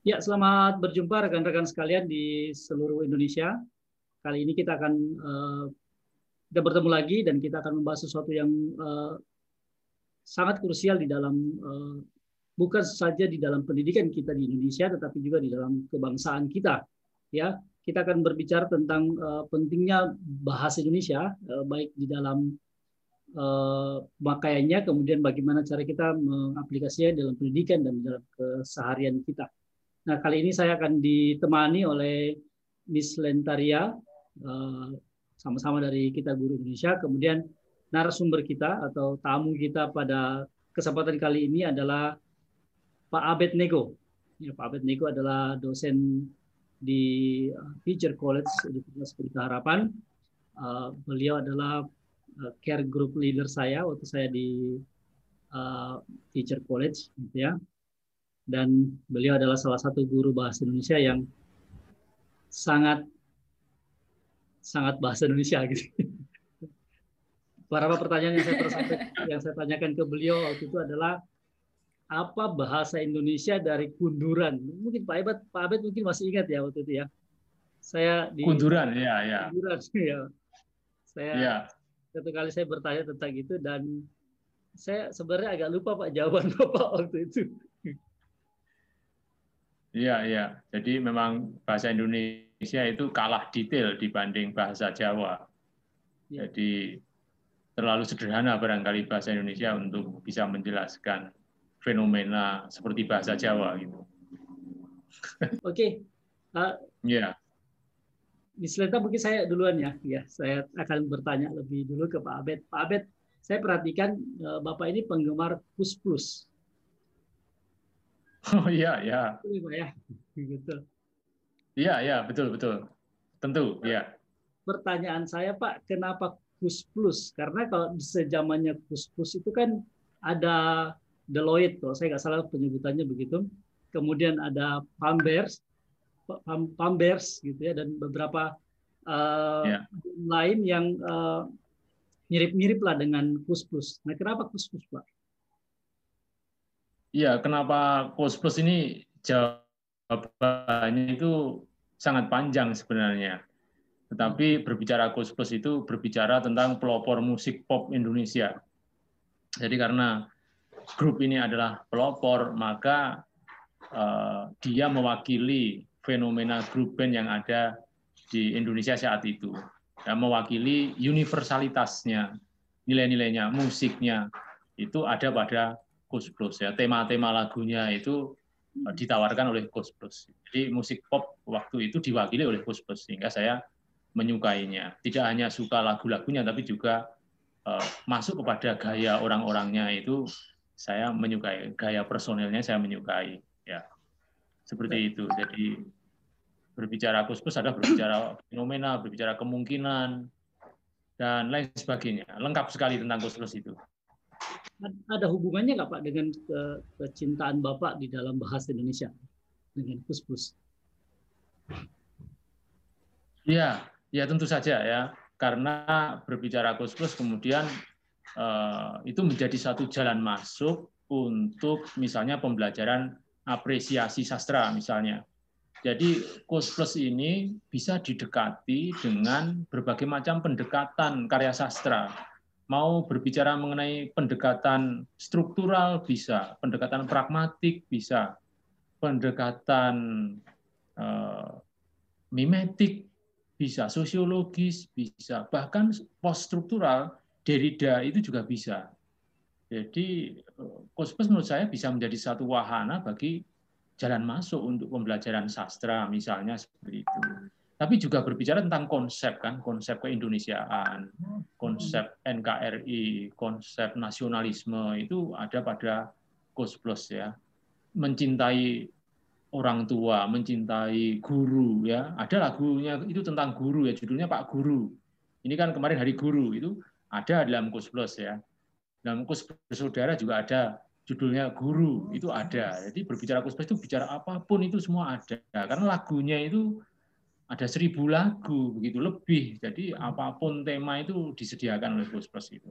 Ya, selamat berjumpa rekan-rekan sekalian di seluruh Indonesia. Kali ini kita akan uh, kita bertemu lagi dan kita akan membahas sesuatu yang uh, sangat krusial di dalam uh, bukan saja di dalam pendidikan kita di Indonesia, tetapi juga di dalam kebangsaan kita. Ya, kita akan berbicara tentang uh, pentingnya bahasa Indonesia, uh, baik di dalam uh, makaiannya, kemudian bagaimana cara kita mengaplikasinya dalam pendidikan dan dalam keseharian kita. Nah, kali ini saya akan ditemani oleh Miss Lentaria, eh, sama-sama dari kita Guru Indonesia. Kemudian narasumber kita atau tamu kita pada kesempatan kali ini adalah Pak Abed Nego. Ya, Pak Abed Nego adalah dosen di eh, Teacher College Universitas Pelita Harapan. Eh, beliau adalah care group leader saya waktu saya di Teacher College, gitu ya dan beliau adalah salah satu guru bahasa Indonesia yang sangat sangat bahasa Indonesia gitu. Beberapa pertanyaan yang saya yang saya tanyakan ke beliau waktu itu adalah apa bahasa Indonesia dari kunduran? Mungkin Pak Abed, Pak Abed mungkin masih ingat ya waktu itu ya. Saya di kunduran ya ya. Kunduran ya. Saya ya. satu kali saya bertanya tentang itu dan saya sebenarnya agak lupa Pak jawaban Bapak waktu itu. Iya, iya. Jadi memang bahasa Indonesia itu kalah detail dibanding bahasa Jawa. Ya. Jadi terlalu sederhana barangkali bahasa Indonesia untuk bisa menjelaskan fenomena seperti bahasa Jawa gitu. Oke. Okay. Uh, ya. Miss Lenta mungkin saya duluan ya. Ya, saya akan bertanya lebih dulu ke Pak Abed. Pak Abed, saya perhatikan uh, Bapak ini penggemar Plus Plus. Oh iya, iya. Ya, gitu. Iya, iya, betul, betul. Tentu, ya. Pertanyaan saya, Pak, kenapa Kus Plus? Karena kalau sejamannya Kus Plus itu kan ada Deloitte, kalau saya nggak salah penyebutannya begitu. Kemudian ada Pambers, Pambers gitu ya, dan beberapa uh, ya. lain yang uh, mirip-mirip lah dengan Kus Plus. Nah, kenapa Kus Plus, Pak? Iya, kenapa Plus Plus ini jawabannya itu sangat panjang sebenarnya. Tetapi berbicara Kus Plus itu berbicara tentang pelopor musik pop Indonesia. Jadi karena grup ini adalah pelopor, maka uh, dia mewakili fenomena grup band yang ada di Indonesia saat itu. Ya, mewakili universalitasnya, nilai-nilainya, musiknya itu ada pada Kus Plus ya. Tema-tema lagunya itu eh, ditawarkan oleh Kus Plus. Jadi musik pop waktu itu diwakili oleh Kus Plus sehingga saya menyukainya. Tidak hanya suka lagu-lagunya tapi juga uh, masuk kepada gaya orang-orangnya itu saya menyukai. Gaya personilnya saya menyukai ya. Seperti itu. Jadi berbicara Kus Plus adalah berbicara fenomena, berbicara kemungkinan dan lain sebagainya. Lengkap sekali tentang Kus Plus itu ada hubungannya nggak Pak dengan ke, kecintaan Bapak di dalam bahasa Indonesia dengan kus-kus? Iya, ya tentu saja ya. Karena berbicara kus-kus kemudian eh, itu menjadi satu jalan masuk untuk misalnya pembelajaran apresiasi sastra misalnya. Jadi kus plus ini bisa didekati dengan berbagai macam pendekatan karya sastra mau berbicara mengenai pendekatan struktural bisa, pendekatan pragmatik bisa, pendekatan uh, mimetik bisa, sosiologis bisa, bahkan post struktural Derrida itu juga bisa. Jadi Kospes menurut saya bisa menjadi satu wahana bagi jalan masuk untuk pembelajaran sastra misalnya seperti itu tapi juga berbicara tentang konsep kan, konsep keindonesiaan, konsep NKRI, konsep nasionalisme itu ada pada Gus Plus ya. Mencintai orang tua, mencintai guru ya. Ada lagunya itu tentang guru ya, judulnya Pak Guru. Ini kan kemarin Hari Guru itu ada dalam Gus Plus ya. Dalam Kus Bersaudara juga ada judulnya Guru itu ada. Jadi berbicara Kus Plus itu bicara apa pun itu semua ada. Karena lagunya itu ada seribu lagu begitu lebih. Jadi apa pun tema itu disediakan oleh Puspres itu.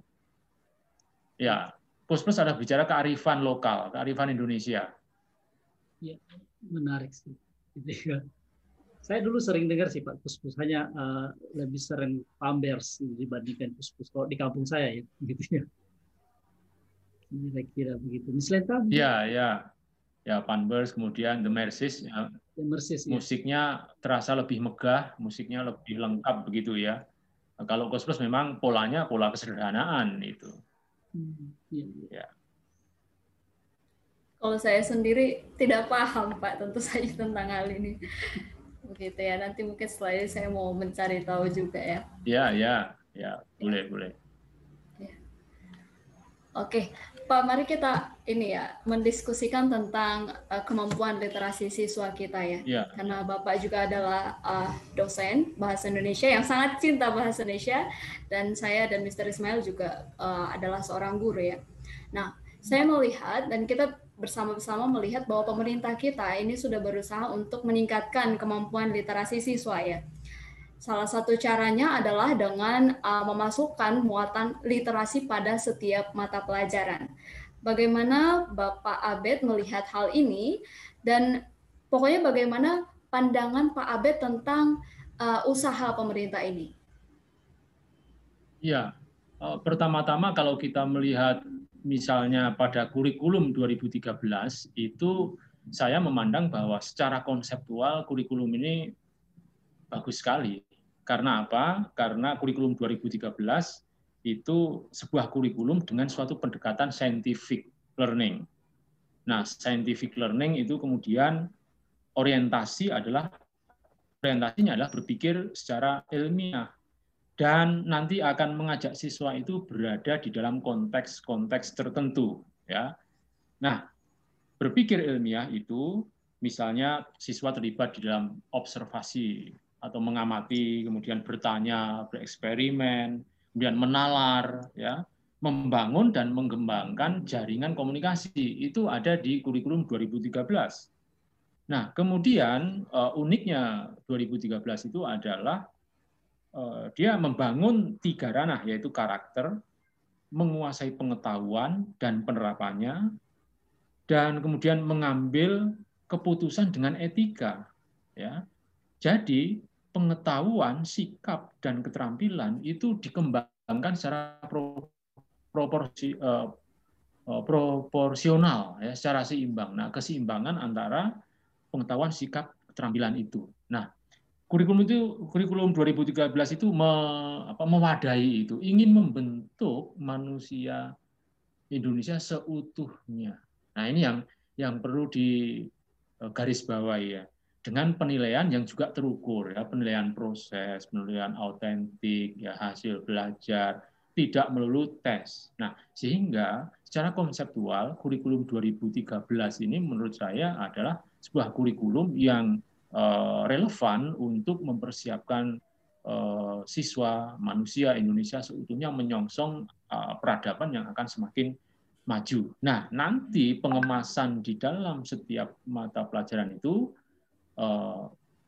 Ya, Puspres ada bicara kearifan lokal, kearifan Indonesia. Ya. Menarik sih. Gitu ya. Saya dulu sering dengar sih Pak Puspus hanya uh, lebih sering Pambers dibandingkan Puspus kalau di kampung saya ya, gitu ya. Kira-kira begitu. Miss Lenta? Ya, ya. Ya, Pambers, kemudian The Mercies. Ya. Mercies ya. Musiknya terasa lebih megah, musiknya lebih lengkap begitu ya. Kalau Puspus memang polanya pola kesederhanaan itu. Hmm, ya. ya. Kalau saya sendiri tidak paham Pak tentu saja tentang hal ini. Begitu ya. Nanti mungkin setelah ini saya mau mencari tahu juga ya. Ya, ya, ya. Boleh, ya. boleh. Ya. Oke, Pak, mari kita ini ya mendiskusikan tentang uh, kemampuan literasi siswa kita ya. ya. Karena Bapak juga adalah uh, dosen bahasa Indonesia yang sangat cinta bahasa Indonesia dan saya dan Mr. Ismail juga uh, adalah seorang guru ya. Nah, saya melihat dan kita bersama-sama melihat bahwa pemerintah kita ini sudah berusaha untuk meningkatkan kemampuan literasi siswa ya. Salah satu caranya adalah dengan uh, memasukkan muatan literasi pada setiap mata pelajaran. Bagaimana Bapak Abed melihat hal ini dan pokoknya bagaimana pandangan Pak Abed tentang uh, usaha pemerintah ini? Ya, uh, pertama-tama kalau kita melihat misalnya pada kurikulum 2013 itu saya memandang bahwa secara konseptual kurikulum ini bagus sekali. Karena apa? Karena kurikulum 2013 itu sebuah kurikulum dengan suatu pendekatan scientific learning. Nah, scientific learning itu kemudian orientasi adalah orientasinya adalah berpikir secara ilmiah dan nanti akan mengajak siswa itu berada di dalam konteks-konteks tertentu ya. Nah, berpikir ilmiah itu misalnya siswa terlibat di dalam observasi atau mengamati, kemudian bertanya, bereksperimen, kemudian menalar ya, membangun dan mengembangkan jaringan komunikasi. Itu ada di kurikulum 2013. Nah, kemudian uh, uniknya 2013 itu adalah Eh, dia membangun tiga ranah yaitu karakter, menguasai pengetahuan dan penerapannya, dan kemudian mengambil keputusan dengan etika. Ya, jadi pengetahuan, sikap dan keterampilan itu dikembangkan secara proporsi, uh, proporsional, ya, secara seimbang. Nah, keseimbangan antara pengetahuan, sikap, keterampilan itu. Nah, kurikulum itu kurikulum 2013 itu me, apa, mewadahi itu ingin membentuk manusia Indonesia seutuhnya. Nah ini yang yang perlu di e, garis bawahi ya dengan penilaian yang juga terukur ya penilaian proses penilaian autentik ya hasil belajar tidak melulu tes. Nah sehingga secara konseptual kurikulum 2013 ini menurut saya adalah sebuah kurikulum yang Eh, relevan untuk mempersiapkan eh, siswa manusia Indonesia seutuhnya menyongsong eh, peradaban yang akan semakin maju. Nah, nanti pengemasan di dalam setiap mata pelajaran itu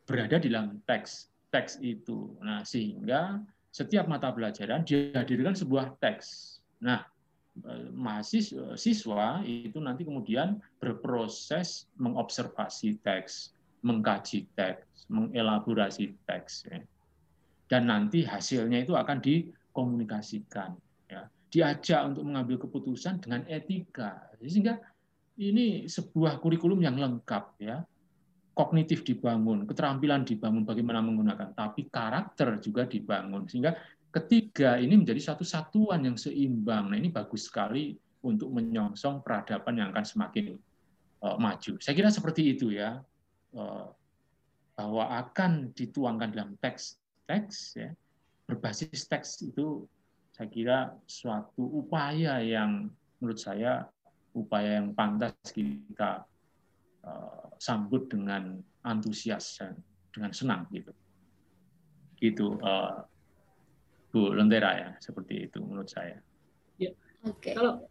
berada di dalam teks teks itu. Nah, sehingga setiap mata pelajaran dihadirkan sebuah teks. Nah, mahasiswa siswa itu nanti kemudian berproses mengobservasi teks, mengkaji teks, mengelaborasi teks, ya. dan nanti hasilnya itu akan dikomunikasikan, ya. diajak untuk mengambil keputusan dengan etika, sehingga ini sebuah kurikulum yang lengkap, ya, kognitif dibangun, keterampilan dibangun bagaimana menggunakan, tapi karakter juga dibangun, sehingga ketiga ini menjadi satu satuan yang seimbang. Nah ini bagus sekali untuk menyongsong peradaban yang akan semakin uh, maju. Saya kira seperti itu ya. Eh, bahwa akan dituangkan dalam teks-teks ya, berbasis teks itu saya kira suatu upaya yang menurut saya upaya yang pantas kita uh, sambut dengan antusias dan dengan senang gitu gitu uh, Bu Lentera ya seperti itu menurut saya. Ya. Okay. Kalau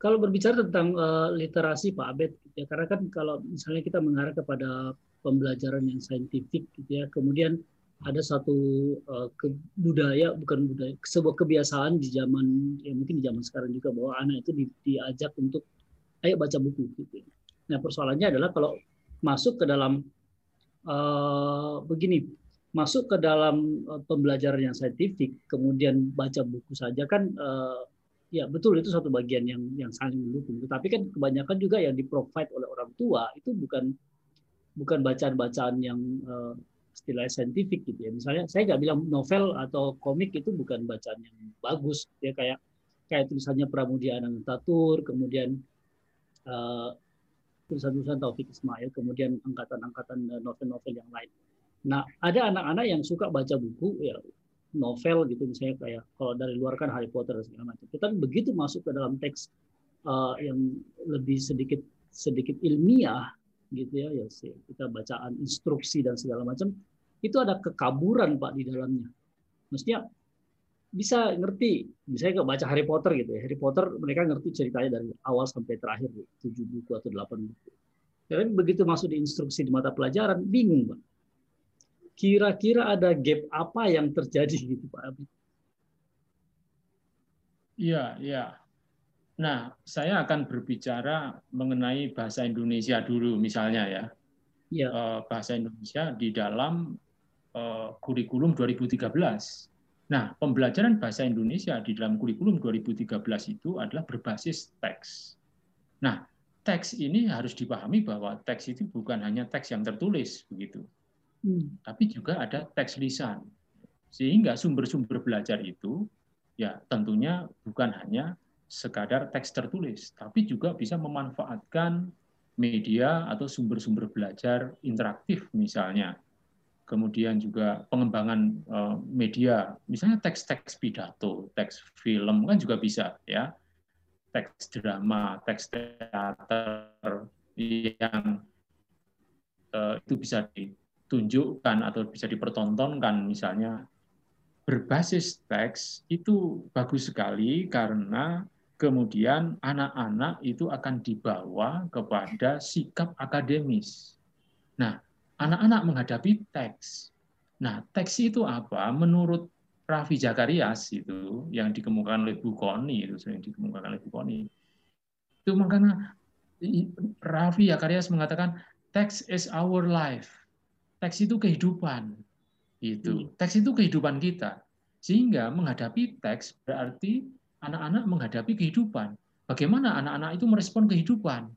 kalau berbicara tentang uh, literasi Pak Abed, gitu ya, karena kan kalau misalnya kita mengarah kepada pembelajaran yang saintifik, gitu ya, kemudian ada satu uh, ke, budaya, bukan budaya, sebuah kebiasaan di zaman, ya mungkin di zaman sekarang juga bahwa anak itu di, diajak untuk ayo baca buku, gitu. Ya. Nah persoalannya adalah kalau masuk ke dalam uh, begini, masuk ke dalam uh, pembelajaran yang saintifik, kemudian baca buku saja kan uh, ya betul itu satu bagian yang yang saling mendukung. Tapi kan kebanyakan juga yang diprovide oleh orang tua itu bukan bukan bacaan-bacaan yang uh, istilahnya saintifik gitu ya. Misalnya saya nggak bilang novel atau komik itu bukan bacaan yang bagus ya kayak kayak tulisannya Pramudia Anantatur, kemudian uh, tulisan-tulisan Taufik Ismail, kemudian angkatan-angkatan eh, novel-novel yang lain. Nah, ada anak-anak yang suka baca buku ya novel gitu misalnya kayak kalau dari luar kan Harry Potter dan segala macam. Tapi begitu masuk ke dalam teks uh, yang lebih sedikit sedikit ilmiah gitu ya, ya kita bacaan instruksi dan segala macam itu ada kekaburan Pak di dalamnya. Maksudnya bisa ngerti, misalnya kalau baca Harry Potter gitu ya, Harry Potter mereka ngerti ceritanya dari awal sampai terakhir, tujuh buku atau delapan buku. Tapi begitu masuk di instruksi di mata pelajaran, bingung Pak. Kira-kira ada gap apa yang terjadi gitu Pak Abi? Iya, iya. Nah, saya akan berbicara mengenai bahasa Indonesia dulu misalnya ya. ya. Bahasa Indonesia di dalam eh, kurikulum 2013 Nah, pembelajaran bahasa Indonesia di dalam kurikulum 2013 itu adalah berbasis teks. Nah, teks ini harus dipahami bahwa teks itu bukan hanya teks yang tertulis begitu. Hmm. Tapi juga ada teks lisan. Sehingga sumber-sumber belajar itu ya tentunya bukan hanya sekadar teks tertulis, tapi juga bisa memanfaatkan media atau sumber-sumber belajar interaktif misalnya kemudian juga pengembangan eh, media, misalnya teks-teks pidato, teks film kan juga bisa ya, teks drama, teks teater yang eh, itu bisa ditunjukkan atau bisa dipertontonkan misalnya berbasis teks itu bagus sekali karena kemudian anak-anak itu akan dibawa kepada sikap akademis. Nah, anak-anak menghadapi teks. Nah, teks itu apa? Menurut Raffi Jakarias itu yang dikemukakan oleh Bukoni itu sering dikemukakan oleh Bukoni. Itu makanya Raffi Jakarias mengatakan teks is our life. Teks itu kehidupan. Itu. Hmm. Teks itu kehidupan kita. Sehingga menghadapi teks berarti anak-anak menghadapi kehidupan. Bagaimana anak-anak itu merespon kehidupan?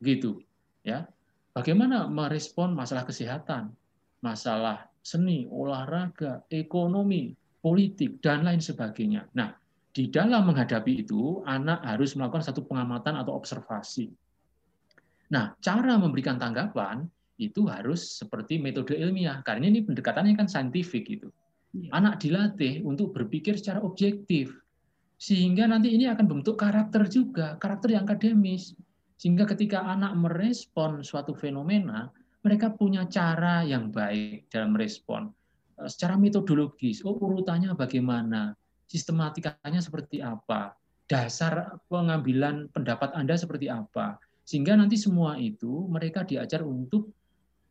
Gitu. Ya. Bagaimana merespon masalah kesehatan, masalah seni, olahraga, ekonomi, politik, dan lain sebagainya. Nah, di dalam menghadapi itu, anak harus melakukan satu pengamatan atau observasi. Nah, cara memberikan tanggapan itu harus seperti metode ilmiah, karena ini pendekatannya kan saintifik itu. Iya. Anak dilatih untuk berpikir secara objektif, sehingga nanti ini akan bentuk karakter juga, karakter yang akademis. Sehingga ketika anak merespon suatu fenomena, mereka punya cara yang baik dalam merespon. Eh, secara metodologis, oh urutannya bagaimana, sistematikanya seperti apa, dasar pengambilan pendapat Anda seperti apa. Sehingga nanti semua itu mereka diajar untuk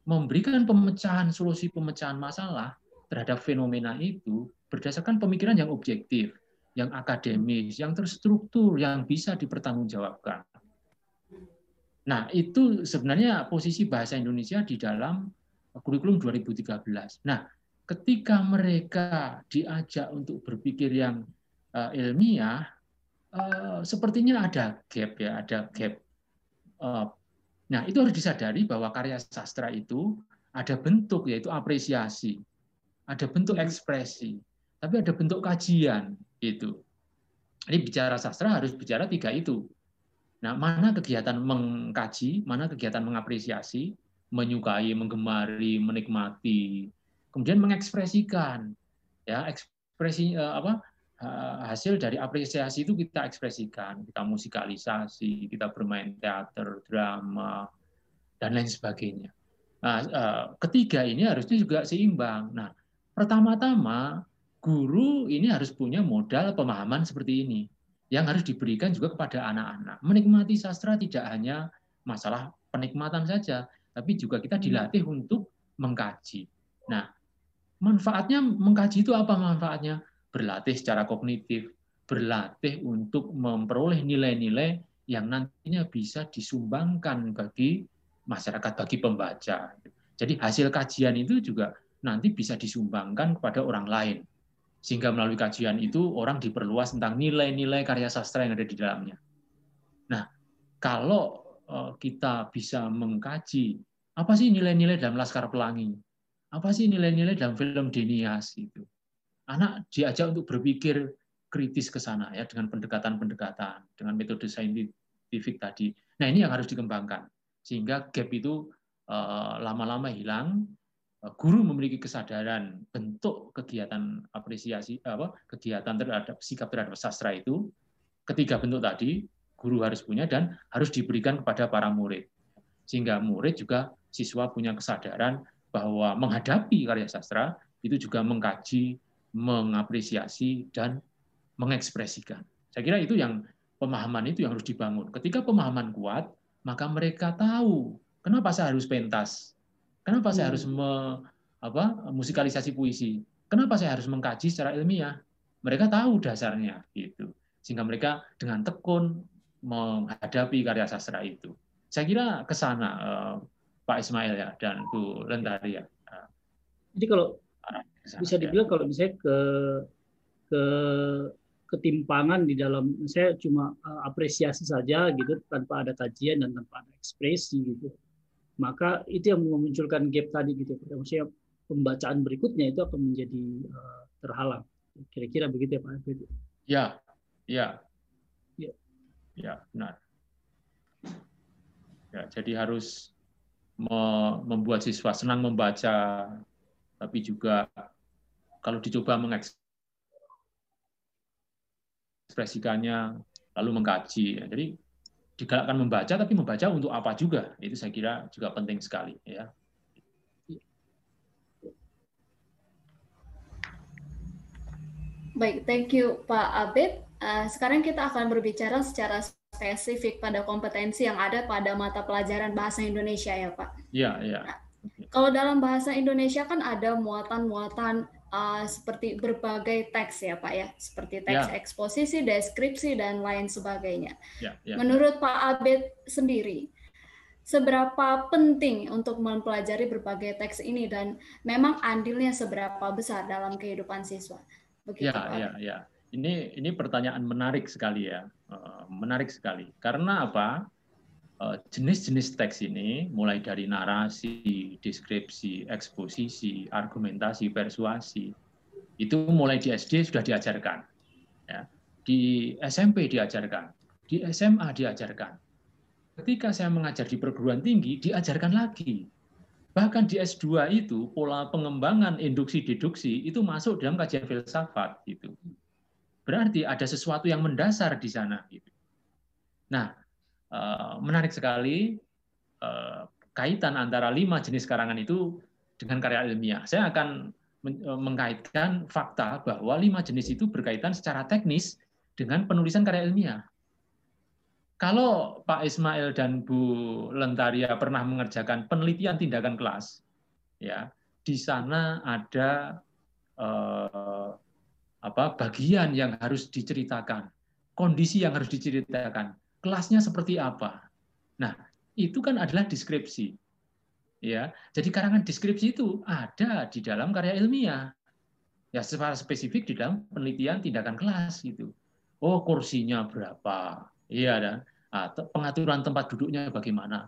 memberikan pemecahan, solusi pemecahan masalah terhadap fenomena itu berdasarkan pemikiran yang objektif, yang akademis, yang terstruktur, yang bisa dipertanggungjawabkan. Nah, itu sebenarnya posisi bahasa Indonesia di dalam kurikulum 2013. Nah, ketika mereka diajak untuk berpikir yang uh, ilmiah, uh, sepertinya ada gap ya, ada gap. Uh, nah, itu harus disadari bahwa karya sastra itu ada bentuk yaitu apresiasi, ada bentuk ekspresi, tapi ada bentuk kajian itu. Jadi bicara sastra harus bicara tiga itu, Nah, mana kegiatan mengkaji, mana kegiatan mengapresiasi, menyukai, menggemari, menikmati, kemudian mengekspresikan. Ya, ekspresi eh, apa? hasil dari apresiasi itu kita ekspresikan, kita musikalisasi, kita bermain teater, drama, dan lain sebagainya. Nah, eh, ketiga ini harusnya juga seimbang. Nah, pertama-tama guru ini harus punya modal pemahaman seperti ini yang harus diberikan juga kepada anak-anak. Menikmati sastra tidak hanya masalah penikmatan saja, tapi juga kita hmm. dilatih untuk mengkaji. Nah, manfaatnya mengkaji itu apa manfaatnya? Berlatih secara kognitif, berlatih untuk memperoleh nilai-nilai yang nantinya bisa disumbangkan bagi masyarakat bagi pembaca. Jadi hasil kajian itu juga nanti bisa disumbangkan kepada orang lain. Sehingga melalui kajian itu orang diperluas tentang nilai-nilai karya sastra yang ada di dalamnya. Nah, kalau eh, kita bisa mengkaji apa sih nilai-nilai dalam Laskar Pelangi, apa sih nilai-nilai dalam film Denias itu, anak diajak untuk berpikir kritis ke sana ya dengan pendekatan-pendekatan, dengan metode saintifik tadi. Nah ini yang harus dikembangkan sehingga gap itu eh, lama-lama hilang, guru memiliki kesadaran bentuk kegiatan apresiasi apa kegiatan terhadap sikap terhadap sastra itu ketiga bentuk tadi guru harus punya dan harus diberikan kepada para murid. Sehingga murid juga siswa punya kesadaran bahwa menghadapi karya sastra itu juga mengkaji mengapresiasi dan mengekspresikan. Saya kira itu yang pemahaman itu yang harus dibangun. Ketika pemahaman kuat maka mereka tahu kenapa saya harus pentas Kenapa saya harus hmm. me, apa, musikalisasi puisi? Kenapa saya harus mengkaji secara ilmiah? Mereka tahu dasarnya gitu. Sehingga mereka dengan tekun menghadapi karya sastra itu. Saya kira ke sana uh, Pak Ismail ya dan Bu Lentari ya. Jadi kalau bisa ya. dibilang ya. kalau misalnya ke ke ketimpangan di dalam saya cuma eh, apresiasi saja gitu tanpa ada kajian dan tanpa ada ekspresi gitu maka itu yang memunculkan gap tadi gitu. Maksudnya pembacaan berikutnya itu akan menjadi uh, terhalang. Kira-kira begitu ya Pak Alfred? Ya ya. Ya. Ya benar. Ya jadi harus membuat siswa senang membaca tapi juga kalau dicoba mengekspresikannya lalu mengkaji. Jadi digalakkan membaca, tapi membaca untuk apa juga? Itu saya kira juga penting sekali. Ya. Baik, thank you Pak Abid. Uh, sekarang kita akan berbicara secara spesifik pada kompetensi yang ada pada mata pelajaran bahasa Indonesia ya Pak. Iya, iya. Nah, kalau dalam bahasa Indonesia kan ada muatan-muatan uh, seperti berbagai teks ya Pak ya, seperti teks ya. eksposisi, deskripsi dan lain sebagainya. Ya, ya. Menurut Pak Abed sendiri, seberapa penting untuk mempelajari berbagai teks ini dan memang andilnya seberapa besar dalam kehidupan siswa? Begitu, ya, Pak. ya, ya. Ini ini pertanyaan menarik sekali ya, uh, menarik sekali. Karena apa? Eh, jenis-jenis teks ini, mulai dari narasi, deskripsi, eksposisi, argumentasi, persuasi, itu mulai di SD sudah diajarkan. Ya. Di SMP diajarkan, di SMA diajarkan. Ketika saya mengajar di perguruan tinggi, diajarkan lagi. Bahkan di S2 itu, pola pengembangan induksi-deduksi itu masuk dalam kajian filsafat. Gitu. Berarti ada sesuatu yang mendasar di sana. Gitu. Nah, menarik sekali eh, kaitan antara lima jenis karangan itu dengan karya ilmiah. Saya akan eh, mengkaitkan fakta bahwa lima jenis itu berkaitan secara teknis dengan penulisan karya ilmiah. Kalau Pak Ismail dan Bu Lentaria pernah mengerjakan penelitian tindakan kelas, ya di sana ada eh, apa bagian yang harus diceritakan, kondisi yang harus diceritakan, kelasnya seperti apa. Nah, itu kan adalah deskripsi. Ya, jadi karangan deskripsi itu ada di dalam karya ilmiah. Ya, secara spesifik di dalam penelitian tindakan kelas gitu. Oh, kursinya berapa? Iya dan pengaturan tempat duduknya bagaimana?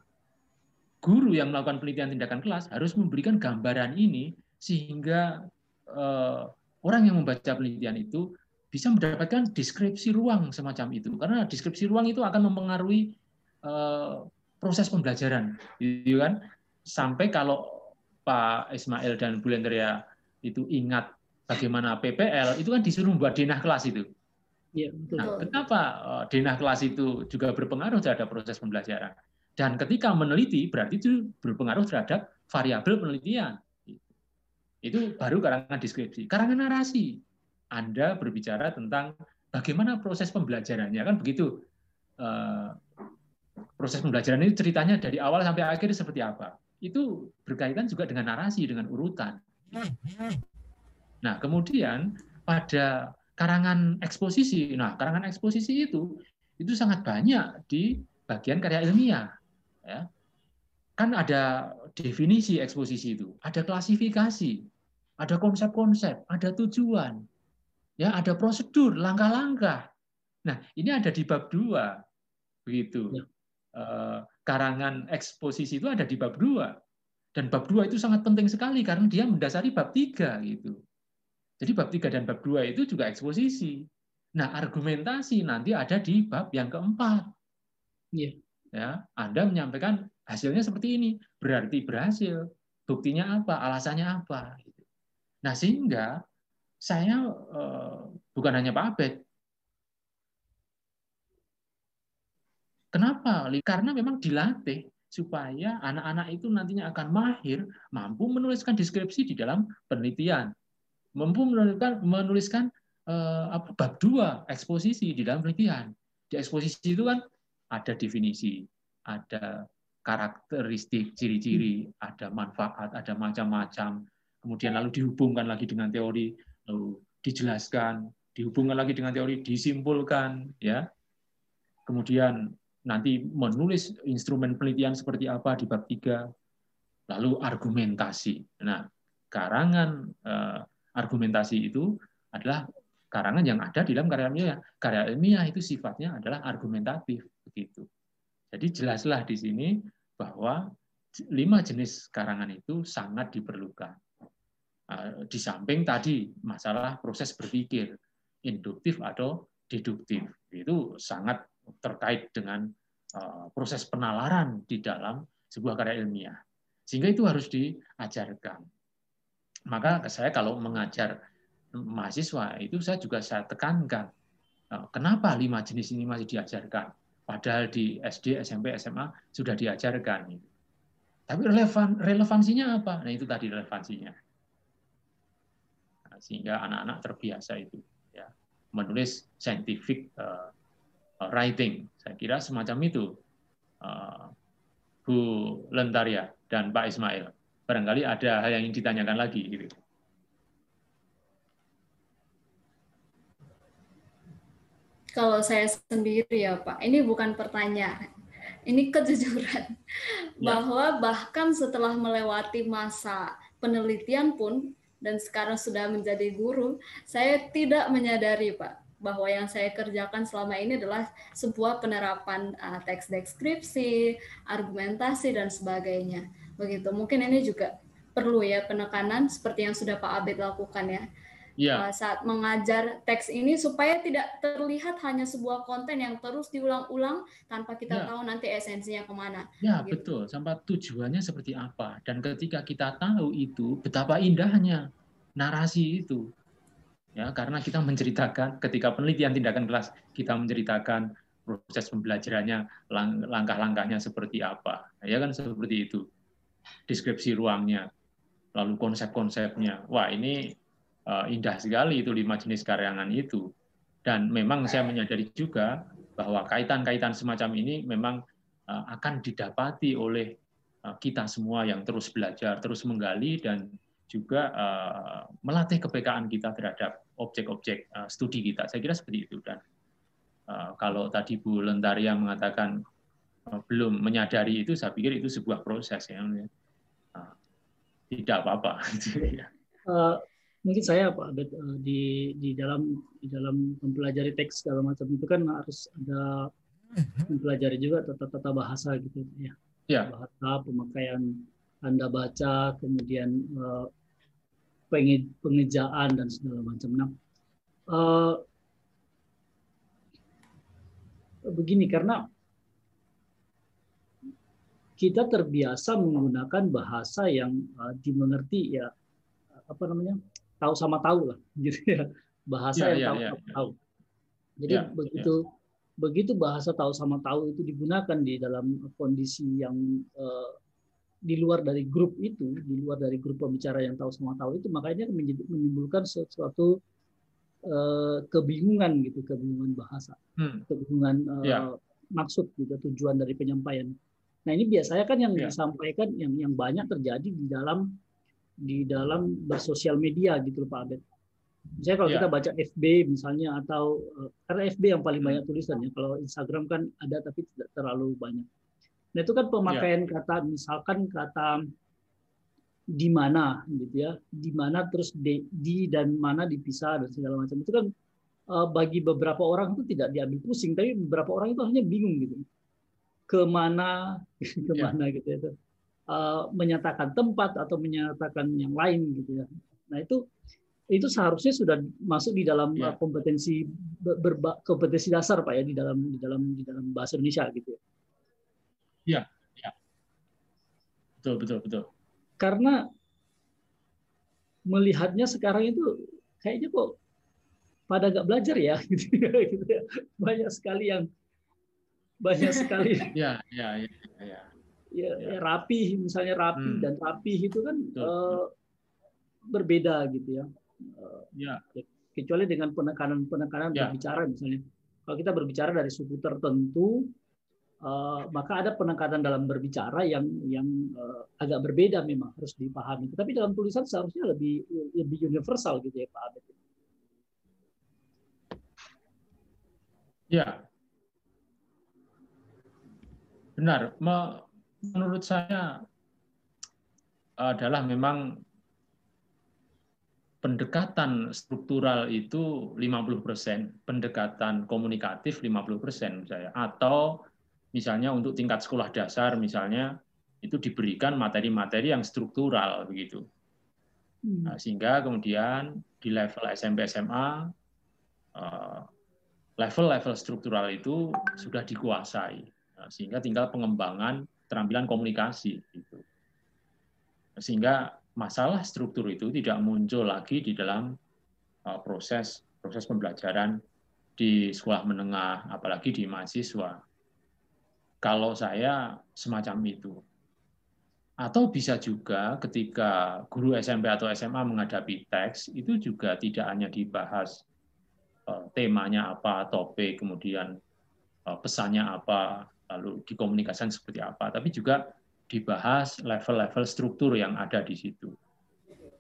Guru yang melakukan penelitian tindakan kelas harus memberikan gambaran ini sehingga eh, orang yang membaca penelitian itu bisa mendapatkan deskripsi ruang semacam itu. Karena deskripsi ruang itu akan mempengaruhi uh, proses pembelajaran gitu kan? Sampai kalau Pak Ismail dan Bu Lendria itu ingat bagaimana PPL itu kan disuruh membuat denah kelas itu. Ya, betul. Nah, kenapa uh, denah kelas itu juga berpengaruh terhadap proses pembelajaran? Dan ketika meneliti berarti itu berpengaruh terhadap variabel penelitian. Itu baru karangan deskripsi karangan narasi anda berbicara tentang bagaimana proses pembelajarannya kan begitu. Eh, proses pembelajaran itu ceritanya dari awal sampai akhir seperti apa. Itu berkaitan juga dengan narasi, dengan urutan. Nah, kemudian pada karangan eksposisi, nah karangan eksposisi itu itu sangat banyak di bagian karya ilmiah. Ya. kan ada definisi eksposisi itu, ada klasifikasi, ada konsep-konsep, ada tujuan, ya ada prosedur, langkah-langkah. Nah, ini ada di bab dua, begitu. Ya. Eh, karangan eksposisi itu ada di bab dua, dan bab dua itu sangat penting sekali karena dia mendasari bab tiga, gitu. Jadi bab tiga dan bab dua itu juga eksposisi. Nah, argumentasi nanti ada di bab yang keempat. Ya. Ya, Anda menyampaikan hasilnya seperti ini, berarti berhasil. Buktinya apa? Alasannya apa? Nah, sehingga saya eh, bukan hanya Pak Abed. Kenapa? Karena memang dilatih supaya anak-anak itu nantinya akan mahir, mampu menuliskan deskripsi di dalam penelitian, mampu menuliskan menuliskan eh, apa bab dua eksposisi di dalam penelitian. Di eksposisi itu kan ada definisi, ada karakteristik, ciri-ciri, ada manfaat, ada macam-macam, kemudian lalu dihubungkan lagi dengan teori, lalu dijelaskan, dihubungkan lagi dengan teori, disimpulkan, ya. Kemudian nanti menulis instrumen penelitian seperti apa di bab 3, lalu argumentasi. Nah, karangan eh, argumentasi itu adalah karangan yang ada di dalam karya ilmiah. Karya ilmiah itu sifatnya adalah argumentatif begitu. Jadi jelaslah di sini bahwa lima jenis karangan itu sangat diperlukan. Eh, di samping tadi masalah proses berpikir induktif atau deduktif. Itu sangat terkait dengan eh, proses penalaran di dalam sebuah karya ilmiah. Sehingga itu harus diajarkan. Maka saya kalau mengajar mahasiswa itu saya juga saya tekankan eh, kenapa lima jenis ini masih diajarkan? Padahal di SD SMP SMA sudah diajarkan. Tapi relevan relevansinya apa? Nah itu tadi relevansinya sehingga anak-anak terbiasa itu ya menulis scientific uh, writing saya kira semacam itu uh, Bu Lentaria dan Pak Ismail barangkali ada hal yang ingin ditanyakan lagi gitu. Kalau saya sendiri ya Pak, ini bukan pertanyaan, ini kejujuran ya. bahwa bahkan setelah melewati masa penelitian pun dan sekarang sudah menjadi guru, saya tidak menyadari Pak bahwa yang saya kerjakan selama ini adalah sebuah penerapan uh, teks deskripsi, argumentasi dan sebagainya. Begitu. Mungkin ini juga perlu ya penekanan seperti yang sudah Pak Abed lakukan ya yeah. Iya. saat mengajar teks ini supaya tidak terlihat hanya sebuah konten yang terus diulang-ulang tanpa kita yeah. tahu nanti esensinya ke mana. Ya gitu. betul, sampai tujuannya seperti apa dan ketika kita tahu itu betapa indahnya narasi itu, ya karena kita menceritakan ketika penelitian tindakan kelas kita menceritakan proses pembelajarannya langkah-langkahnya seperti apa, ya kan seperti itu deskripsi ruangnya lalu konsep-konsepnya wah ini uh, indah sekali itu lima jenis karyangan itu. Dan memang saya menyadari juga bahwa kaitan-kaitan semacam ini memang uh, akan didapati oleh uh, kita semua yang terus belajar, terus menggali dan juga melatih kepekaan kita terhadap objek-objek studi kita. Saya kira seperti itu dan kalau tadi Bu Lentaria mengatakan belum menyadari itu, saya pikir itu sebuah proses ya. Tidak apa-apa. uh, mungkin saya Pak Abed eh, di di dalam di dalam mempelajari teks segala macam itu kan harus ada mempelajari juga tata tata bahasa gitu ya. ya. Bahasa pemakaian Anda baca kemudian uh, pengejaan dan segala macam. Nah, uh, begini karena kita terbiasa menggunakan bahasa yang uh, dimengerti ya apa namanya tahu sama tahu lah gitu ya bahasa ya, yang ya, tahu ya, sama ya. tahu jadi ya, begitu ya. begitu bahasa tahu sama tahu itu digunakan di dalam kondisi yang uh, di luar dari grup itu di luar dari grup pembicara yang tahu sama tahu itu makanya menimbulkan sesuatu uh, kebingungan gitu kebingungan bahasa hmm. kebingungan uh, maksud gitu tujuan dari penyampaian nah ini biasanya kan yang ya. disampaikan yang yang banyak terjadi di dalam di dalam bersosial media gitu loh Pak Abed. Misalnya kalau ya. kita baca FB misalnya atau eh, karena FB yang paling banyak tulisannya, kalau Instagram kan ada tapi tidak terlalu banyak. Nah itu kan pemakaian ya. kata misalkan kata di mana gitu ya, di mana terus di, di dan mana dipisah dan segala macam itu kan uh, bagi beberapa orang itu tidak diambil pusing, tapi beberapa orang itu hanya bingung gitu ke mana ke mana ya. gitu ya uh, menyatakan tempat atau menyatakan yang lain gitu ya. Nah itu itu seharusnya sudah masuk di dalam ya. kompetensi berba, kompetensi dasar pak ya di dalam di dalam di dalam bahasa Indonesia gitu ya. Iya, ya. Betul, betul, betul. Karena melihatnya sekarang itu kayaknya kok pada nggak belajar ya, gitu, gitu ya. Banyak sekali yang banyak sekali. ya, ya, ya, ya. Ya, ya. rapi, misalnya rapi hmm. dan rapi itu kan uh, berbeda gitu ya. Uh, ya. Kecuali dengan penekanan-penekanan ya. berbicara misalnya. Kalau kita berbicara dari suku tertentu, uh, maka ada penekanan dalam berbicara yang yang uh, agak berbeda memang harus dipahami. Tapi dalam tulisan seharusnya lebih lebih universal gitu ya Pak Abed. Ya, benar. Menurut saya adalah memang pendekatan struktural itu 50%, pendekatan komunikatif 50% saya atau misalnya untuk tingkat sekolah dasar misalnya itu diberikan materi-materi yang struktural begitu. Hmm. Nah, sehingga kemudian di level SMP SMA eh, level-level struktural itu sudah dikuasai. Nah, sehingga tinggal pengembangan keterampilan komunikasi gitu. Sehingga masalah struktur itu tidak muncul lagi di dalam eh, proses proses pembelajaran di sekolah menengah apalagi di mahasiswa kalau saya semacam itu. Atau bisa juga ketika guru SMP atau SMA menghadapi teks, itu juga tidak hanya dibahas eh, temanya apa, topik, kemudian eh, pesannya apa, lalu dikomunikasikan seperti apa, tapi juga dibahas level-level struktur yang ada di situ.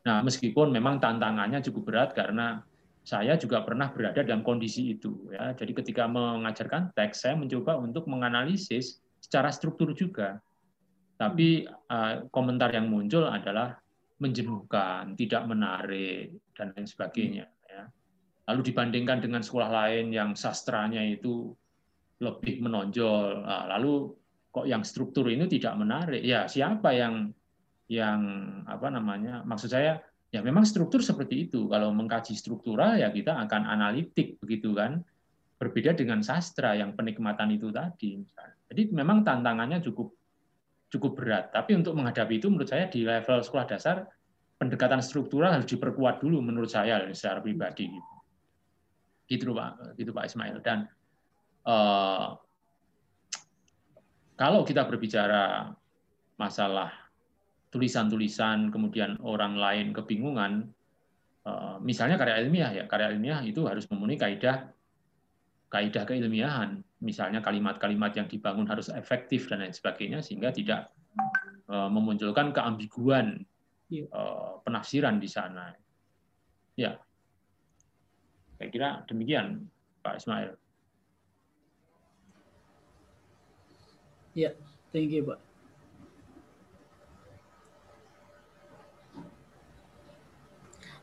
Nah, meskipun memang tantangannya cukup berat karena saya juga pernah berada dalam kondisi itu ya. Jadi ketika mengajarkan teks saya mencoba untuk menganalisis secara struktur juga. Tapi uh, komentar yang muncul adalah menjenuhkan, tidak menarik dan lain sebagainya ya. Lalu dibandingkan dengan sekolah lain yang sastranya itu lebih menonjol, uh, lalu kok yang struktur ini tidak menarik? Ya, siapa yang yang apa namanya? Maksud saya Ya memang struktur seperti itu. Kalau mengkaji struktural ya kita akan analitik begitu kan. Berbeda dengan sastra yang penikmatan itu tadi. Jadi memang tantangannya cukup cukup berat. Tapi untuk menghadapi itu menurut saya di level sekolah dasar pendekatan struktural harus diperkuat dulu menurut saya secara pribadi gitu. Gitu Pak, gitu Pak Ismail. Dan eh, kalau kita berbicara masalah tulisan-tulisan kemudian orang lain kebingungan eh, misalnya karya ilmiah ya karya ilmiah itu harus memenuhi kaidah kaidah keilmiahan. Misalnya kalimat-kalimat yang dibangun harus efektif dan lain sebagainya sehingga tidak eh, memunculkan keambiguan iya. penafsiran di sana. Ya. Saya kira demikian Pak Ismail ya thank you Pak.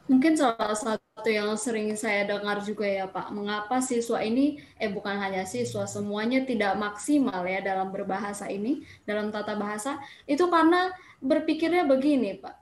Mungkin salah satu yang sering saya dengar juga ya Pak, mengapa siswa ini, eh bukan hanya siswa, semuanya tidak maksimal ya dalam berbahasa ini, dalam tata bahasa, itu karena berpikirnya begini Pak,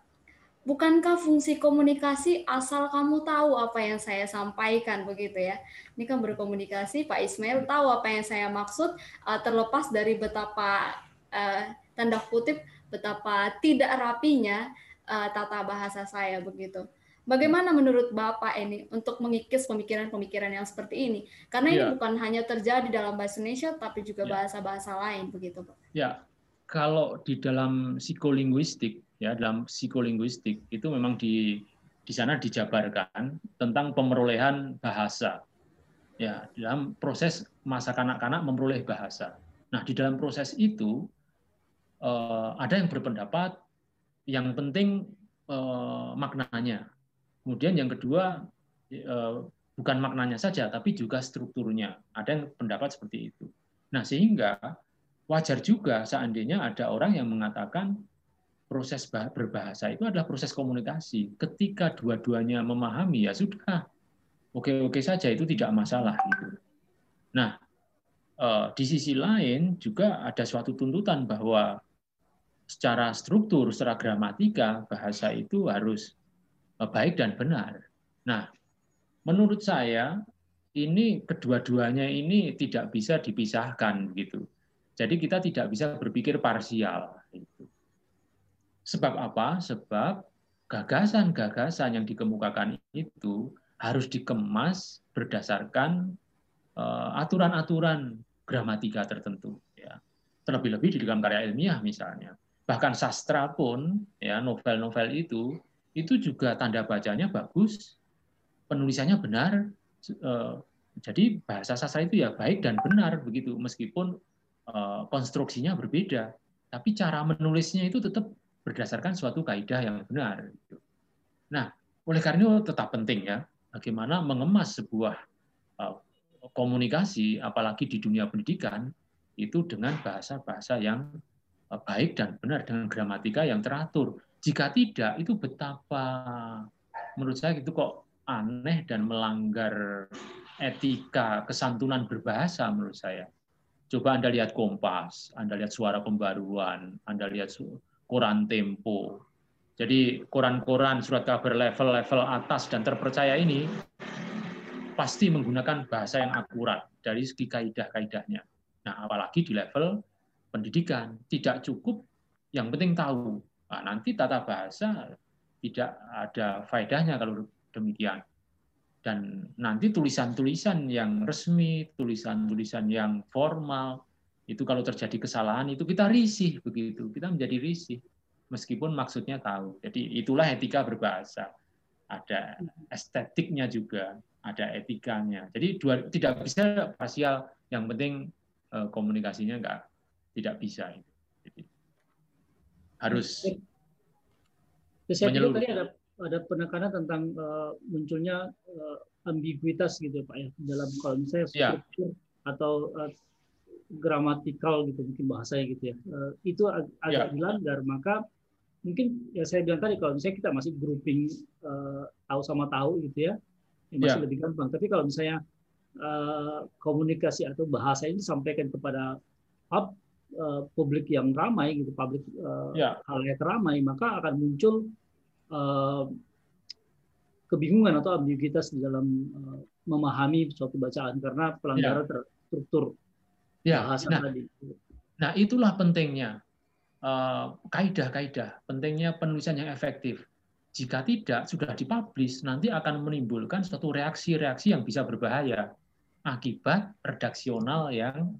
bukankah fungsi komunikasi asal kamu tahu apa yang saya sampaikan begitu ya. Ini kan berkomunikasi, Pak Ismail tahu apa yang saya maksud, uh, terlepas dari betapa uh, tanda kutip betapa tidak rapinya uh, tata bahasa saya begitu. Bagaimana menurut Bapak ini untuk mengikis pemikiran-pemikiran yang seperti ini? Karena ini ya. bukan hanya terjadi dalam bahasa Indonesia, tapi juga ya. bahasa-bahasa lain, begitu Pak. Ya, kalau di dalam psikolinguistik, ya dalam psikolinguistik itu memang di di sana dijabarkan tentang pemerolehan bahasa. Ya, dalam proses masa kanak-kanak memperoleh bahasa. Nah, di dalam proses itu eh, ada yang berpendapat yang penting eh, maknanya Kemudian yang kedua eh, bukan maknanya saja, tapi juga strukturnya. Ada yang pendapat seperti itu. Nah, sehingga wajar juga seandainya ada orang yang mengatakan proses berbahasa itu adalah proses komunikasi. Ketika dua-duanya memahami ya sudah, oke-oke saja itu tidak masalah. Gitu. Nah, eh, di sisi lain juga ada suatu tuntutan bahwa secara struktur, secara gramatika bahasa itu harus eh, baik dan benar. Nah, menurut saya ini kedua-duanya ini tidak bisa dipisahkan gitu. Jadi kita tidak bisa berpikir parsial. Gitu. Sebab apa? Sebab gagasan-gagasan yang dikemukakan itu harus dikemas berdasarkan eh, aturan-aturan gramatika tertentu. Ya. Terlebih-lebih di dalam karya ilmiah misalnya. Bahkan sastra pun, ya novel-novel itu, itu juga tanda bacanya bagus, penulisannya benar. Eh, jadi bahasa sastra itu ya baik dan benar begitu, meskipun Eh, konstruksinya berbeda, tapi cara menulisnya itu tetap berdasarkan suatu kaidah yang benar. Gitu. Nah, oleh karena itu tetap penting ya, bagaimana mengemas sebuah eh, komunikasi, apalagi di dunia pendidikan, itu dengan bahasa-bahasa yang eh, baik dan benar, dengan gramatika yang teratur. Jika tidak, itu betapa menurut saya itu kok aneh dan melanggar etika kesantunan berbahasa menurut saya. Coba Anda lihat Kompas, Anda lihat Suara Pembaruan, Anda lihat koran Tempo. Jadi koran-koran surat kabar level-level atas dan terpercaya ini pasti menggunakan bahasa yang akurat dari segi kaidah-kaidahnya. Nah, apalagi di level pendidikan tidak cukup yang penting tahu. Nah, nanti tata bahasa tidak ada faedahnya kalau demikian dan nanti tulisan-tulisan yang resmi, tulisan-tulisan yang formal itu kalau terjadi kesalahan itu kita risih begitu, kita menjadi risih meskipun maksudnya tahu. Jadi itulah etika berbahasa. Ada estetiknya juga, ada etikanya. Jadi dua, tidak bisa parsial, yang penting eh, komunikasinya enggak tidak bisa. Jadi, harus menyeluruh. Tadi ada ada penekanan tentang uh, munculnya uh, ambiguitas gitu Pak ya dalam kalau misalnya ya. atau uh, gramatikal gitu mungkin bahasanya gitu ya uh, itu ag agak yeah. dilanggar maka mungkin ya saya bilang tadi kalau misalnya kita masih grouping uh, tahu sama tahu gitu ya, ya masih yeah. lebih gampang tapi kalau misalnya uh, komunikasi atau bahasa ini disampaikan kepada pub, uh, publik yang ramai gitu publik uh, yeah. hal yang ramai maka akan muncul Eh, kebingungan atau ambiguitas di dalam uh, memahami suatu bacaan karena pelanggaran ya. terstruktur ya. nah. Nah, itulah pentingnya uh, kaidah-kaidah, pentingnya penulisan yang efektif. Jika tidak sudah dipublish, nanti akan menimbulkan suatu reaksi-reaksi yang bisa berbahaya akibat redaksional yang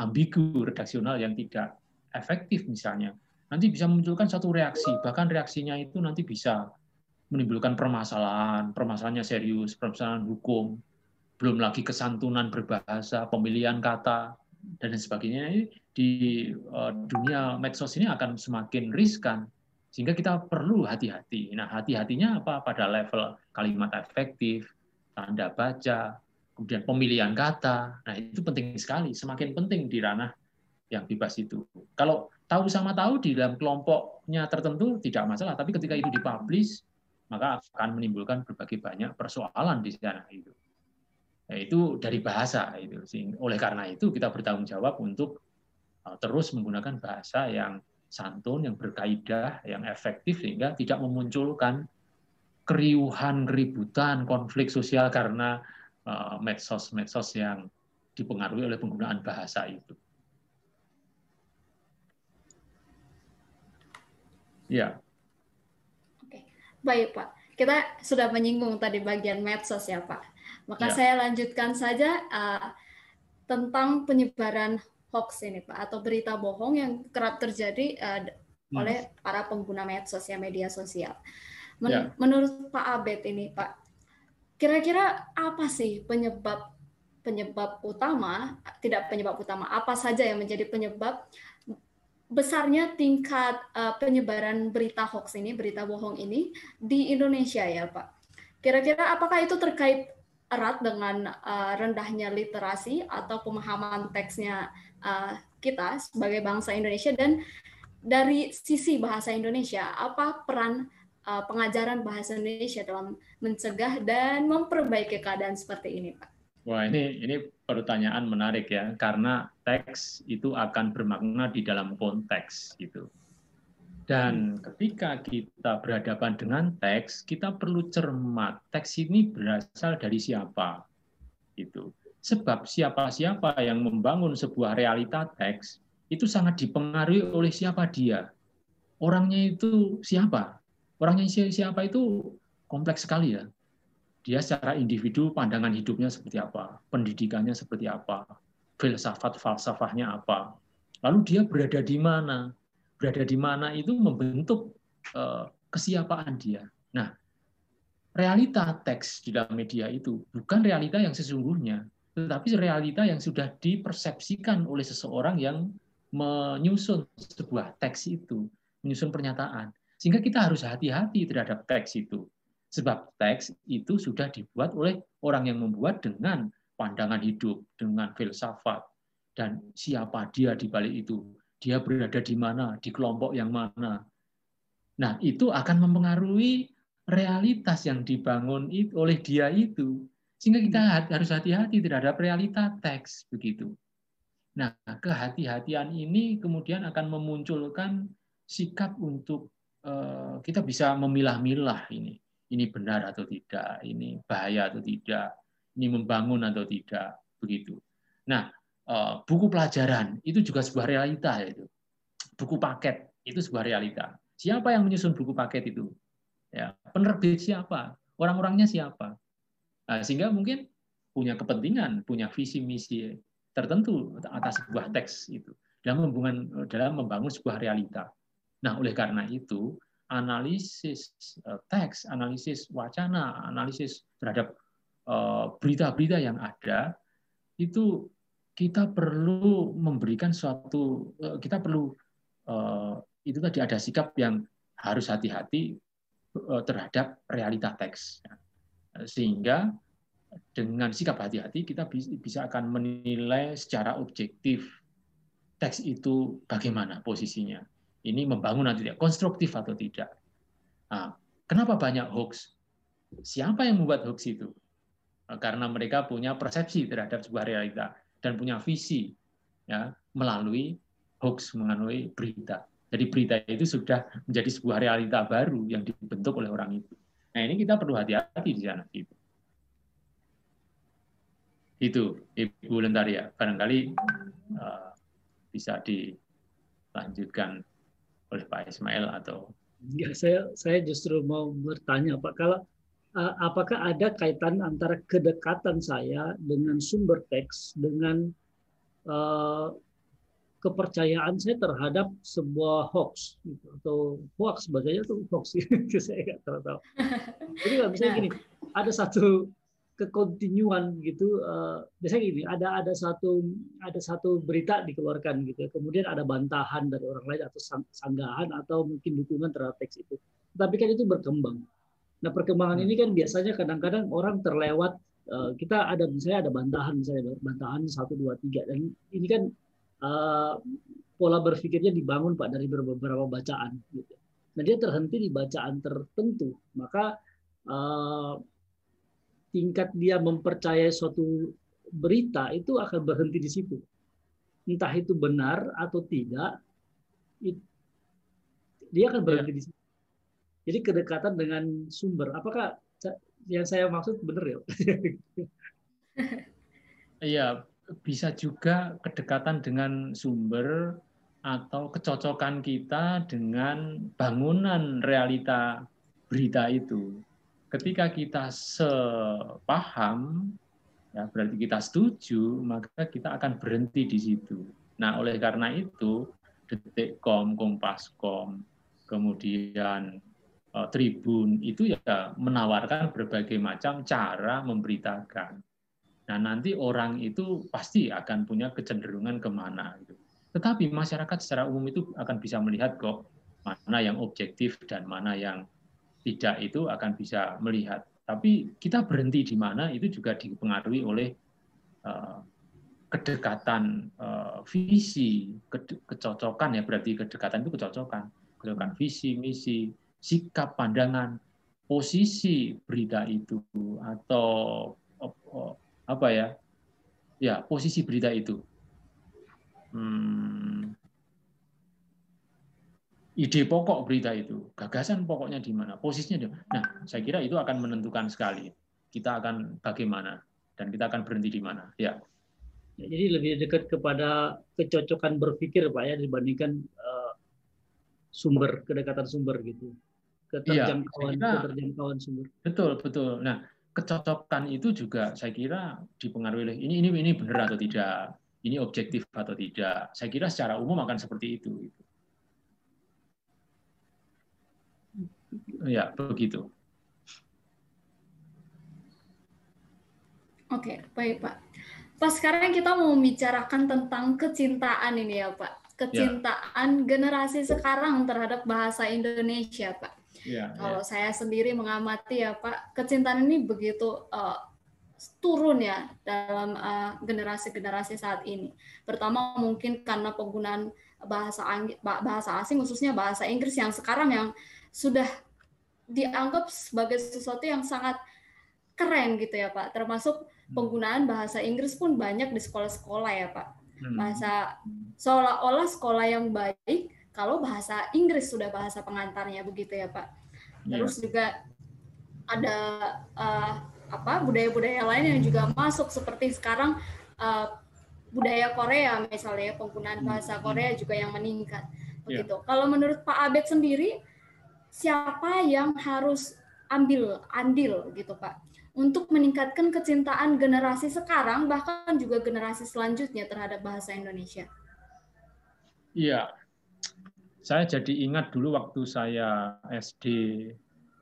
ambigu, redaksional yang tidak efektif misalnya nanti bisa memunculkan satu reaksi, bahkan reaksinya itu nanti bisa menimbulkan permasalahan, permasalahannya serius, permasalahan hukum, belum lagi kesantunan berbahasa, pemilihan kata, dan sebagainya. Di eh, dunia medsos ini akan semakin riskan, sehingga kita perlu hati-hati. Nah, hati-hatinya apa? Pada level kalimat efektif, tanda baca, kemudian pemilihan kata. Nah, itu penting sekali, semakin penting di ranah yang bebas itu. Kalau tahu sama tahu di dalam kelompoknya tertentu tidak masalah, tapi ketika itu dipublish maka akan menimbulkan berbagai banyak persoalan di sana itu. Nah, itu dari bahasa itu. Oleh karena itu kita bertanggung jawab untuk uh, terus menggunakan bahasa yang santun, yang berkaidah, yang efektif sehingga tidak memunculkan keriuhan, keributan, konflik sosial karena uh, medsos-medsos yang dipengaruhi oleh penggunaan bahasa itu. Ya. Oke, baik Pak. Kita sudah menyinggung tadi bagian medsos ya Pak. Maka ya. saya lanjutkan saja uh, tentang penyebaran hoax ini Pak atau berita bohong yang kerap terjadi uh, hmm. oleh para pengguna medsos ya media sosial. Men ya. Menurut Pak Abed ini Pak, kira-kira apa sih penyebab penyebab utama, tidak penyebab utama, apa saja yang menjadi penyebab besarnya tingkat uh, penyebaran berita hoax ini, berita bohong ini di Indonesia ya Pak. Kira-kira apakah itu terkait erat dengan uh, rendahnya literasi atau pemahaman teksnya uh, kita sebagai bangsa Indonesia dan dari sisi bahasa Indonesia apa peran uh, pengajaran bahasa Indonesia dalam mencegah dan memperbaiki keadaan seperti ini, Pak? Wah, ini ini pertanyaan menarik ya, karena teks itu akan bermakna di dalam konteks gitu. Dan ketika kita berhadapan dengan teks, kita perlu cermat. Teks ini berasal dari siapa? Itu. Sebab siapa-siapa yang membangun sebuah realita teks itu sangat dipengaruhi oleh siapa dia. Orangnya itu siapa? Orangnya siapa itu kompleks sekali ya. Dia secara individu pandangan hidupnya seperti apa, pendidikannya seperti apa, filsafat falsafahnya apa. Lalu dia berada di mana? Berada di mana itu membentuk uh, kesiapaan dia. Nah, realita teks di dalam media itu bukan realita yang sesungguhnya, tetapi realita yang sudah dipersepsikan oleh seseorang yang menyusun sebuah teks itu, menyusun pernyataan. Sehingga kita harus hati-hati terhadap teks itu. Sebab teks itu sudah dibuat oleh orang yang membuat dengan pandangan hidup, dengan filsafat, dan siapa dia di balik itu dia berada di mana, di kelompok yang mana. Nah, itu akan mempengaruhi realitas yang dibangun oleh dia itu. Sehingga kita hmm. harus hati-hati terhadap realita teks begitu. Nah, kehati-hatian ini kemudian akan memunculkan sikap untuk eh, kita bisa memilah-milah ini. Ini benar atau tidak, ini bahaya atau tidak, ini membangun atau tidak, begitu. Nah, buku pelajaran itu juga sebuah realita itu. Buku paket itu sebuah realita. Siapa yang menyusun buku paket itu? Ya, penerbit siapa? Orang-orangnya siapa? Nah, sehingga mungkin punya kepentingan, punya visi misi tertentu atas sebuah teks itu dalam membangun dalam membangun sebuah realita. Nah, oleh karena itu analisis eh, teks, analisis wacana, analisis terhadap eh, berita-berita yang ada itu kita perlu memberikan suatu eh, kita perlu eh, itu tadi ada sikap yang harus hati-hati eh, terhadap realita teks. Sehingga dengan sikap hati-hati kita bisa akan menilai secara objektif teks itu bagaimana posisinya. Ini membangun atau tidak konstruktif atau tidak. Nah, kenapa banyak hoax? Siapa yang membuat hoax itu? Karena mereka punya persepsi terhadap sebuah realita dan punya visi ya melalui hoax melalui berita. Jadi berita itu sudah menjadi sebuah realita baru yang dibentuk oleh orang itu. Nah ini kita perlu hati-hati di sana. Itu, itu Ibu Lentaria. Barangkali uh, bisa dilanjutkan oleh Pak Ismail atau Ya, saya saya justru mau bertanya Pak, kalau apakah ada kaitan antara kedekatan saya dengan sumber teks dengan uh, kepercayaan saya terhadap sebuah hoax gitu, atau hoax sebagainya itu hoax saya nggak tahu. Jadi nggak bisa gini, ada satu kekontinuan gitu. Uh, biasanya gini, ada ada satu ada satu berita dikeluarkan gitu, ya, kemudian ada bantahan dari orang lain atau sanggahan atau mungkin dukungan terhadap teks itu. Tapi kan itu berkembang. Nah perkembangan ini kan biasanya kadang-kadang orang terlewat uh, kita ada misalnya ada bantahan misalnya bantahan satu dua tiga dan ini kan uh, pola berpikirnya dibangun pak dari beberapa bacaan gitu. Nah dia terhenti di bacaan tertentu maka uh, tingkat dia mempercayai suatu berita itu akan berhenti di situ. Entah itu benar atau tidak, dia akan berhenti ya. di situ. Jadi kedekatan dengan sumber. Apakah yang saya maksud benar ya? Iya, bisa juga kedekatan dengan sumber atau kecocokan kita dengan bangunan realita berita itu. Ketika kita sepaham, ya berarti kita setuju, maka kita akan berhenti di situ. Nah, oleh karena itu, Detikkom, Kompaskom, kemudian tribun itu ya menawarkan berbagai macam cara memberitakan. Nah nanti orang itu pasti akan punya kecenderungan ke mana. Gitu. Tetapi masyarakat secara umum itu akan bisa melihat kok mana yang objektif dan mana yang tidak itu akan bisa melihat. Tapi kita berhenti di mana itu juga dipengaruhi oleh uh, kedekatan uh, visi, ke, kecocokan ya berarti kedekatan itu kecocokan, kecocokan visi, misi, sikap, pandangan, posisi berita itu atau apa ya, ya posisi berita itu. Hmm, ide pokok berita itu, gagasan pokoknya di mana, posisinya di mana. Nah, saya kira itu akan menentukan sekali kita akan bagaimana dan kita akan berhenti di mana. Ya. Ya, jadi lebih dekat kepada kecocokan berpikir Pak ya dibandingkan uh, sumber kedekatan sumber gitu. Keterjangkauan ya, keterjangkauan sumber. Betul, betul. Nah, kecocokan itu juga saya kira dipengaruhi oleh ini ini ini benar atau tidak, ini objektif atau tidak. Saya kira secara umum akan seperti itu. Ya, begitu. Oke, baik Pak. Pas sekarang kita mau membicarakan tentang kecintaan ini ya Pak. Kecintaan ya. generasi sekarang terhadap bahasa Indonesia Pak. Ya, Kalau ya. saya sendiri mengamati ya Pak, kecintaan ini begitu uh, turun ya dalam uh, generasi-generasi saat ini. Pertama mungkin karena penggunaan bahasa bahasa asing khususnya bahasa Inggris yang sekarang yang sudah dianggap sebagai sesuatu yang sangat keren gitu ya Pak. Termasuk penggunaan bahasa Inggris pun banyak di sekolah-sekolah ya Pak. Hmm. Bahasa seolah-olah sekolah yang baik kalau bahasa Inggris sudah bahasa pengantarnya begitu ya Pak. Iya. Terus juga ada uh, apa budaya-budaya lain yang juga masuk seperti sekarang uh, budaya Korea misalnya penggunaan bahasa hmm. Korea juga yang meningkat iya. begitu. Yeah. Kalau menurut Pak Abed sendiri siapa yang harus ambil andil gitu Pak untuk meningkatkan kecintaan generasi sekarang bahkan juga generasi selanjutnya terhadap bahasa Indonesia. Iya, saya jadi ingat dulu waktu saya SD,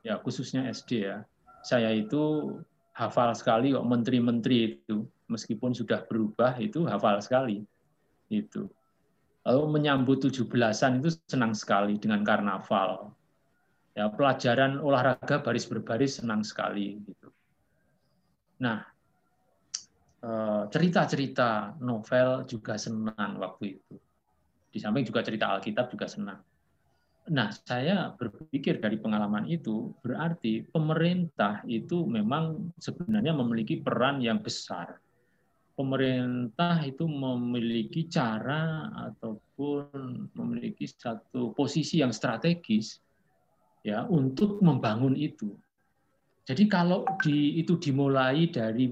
ya khususnya SD ya, saya itu hafal sekali kok menteri-menteri itu, meskipun sudah berubah itu hafal sekali itu. Lalu menyambut 17-an itu senang sekali dengan karnaval. Ya, pelajaran olahraga baris berbaris senang sekali gitu. Nah, eh, cerita-cerita novel juga senang waktu itu. Di samping juga cerita Alkitab juga senang. Nah, saya berpikir dari pengalaman itu, berarti pemerintah itu memang sebenarnya memiliki peran yang besar. Pemerintah itu memiliki cara ataupun memiliki satu posisi yang strategis ya untuk membangun itu. Jadi kalau di, itu dimulai dari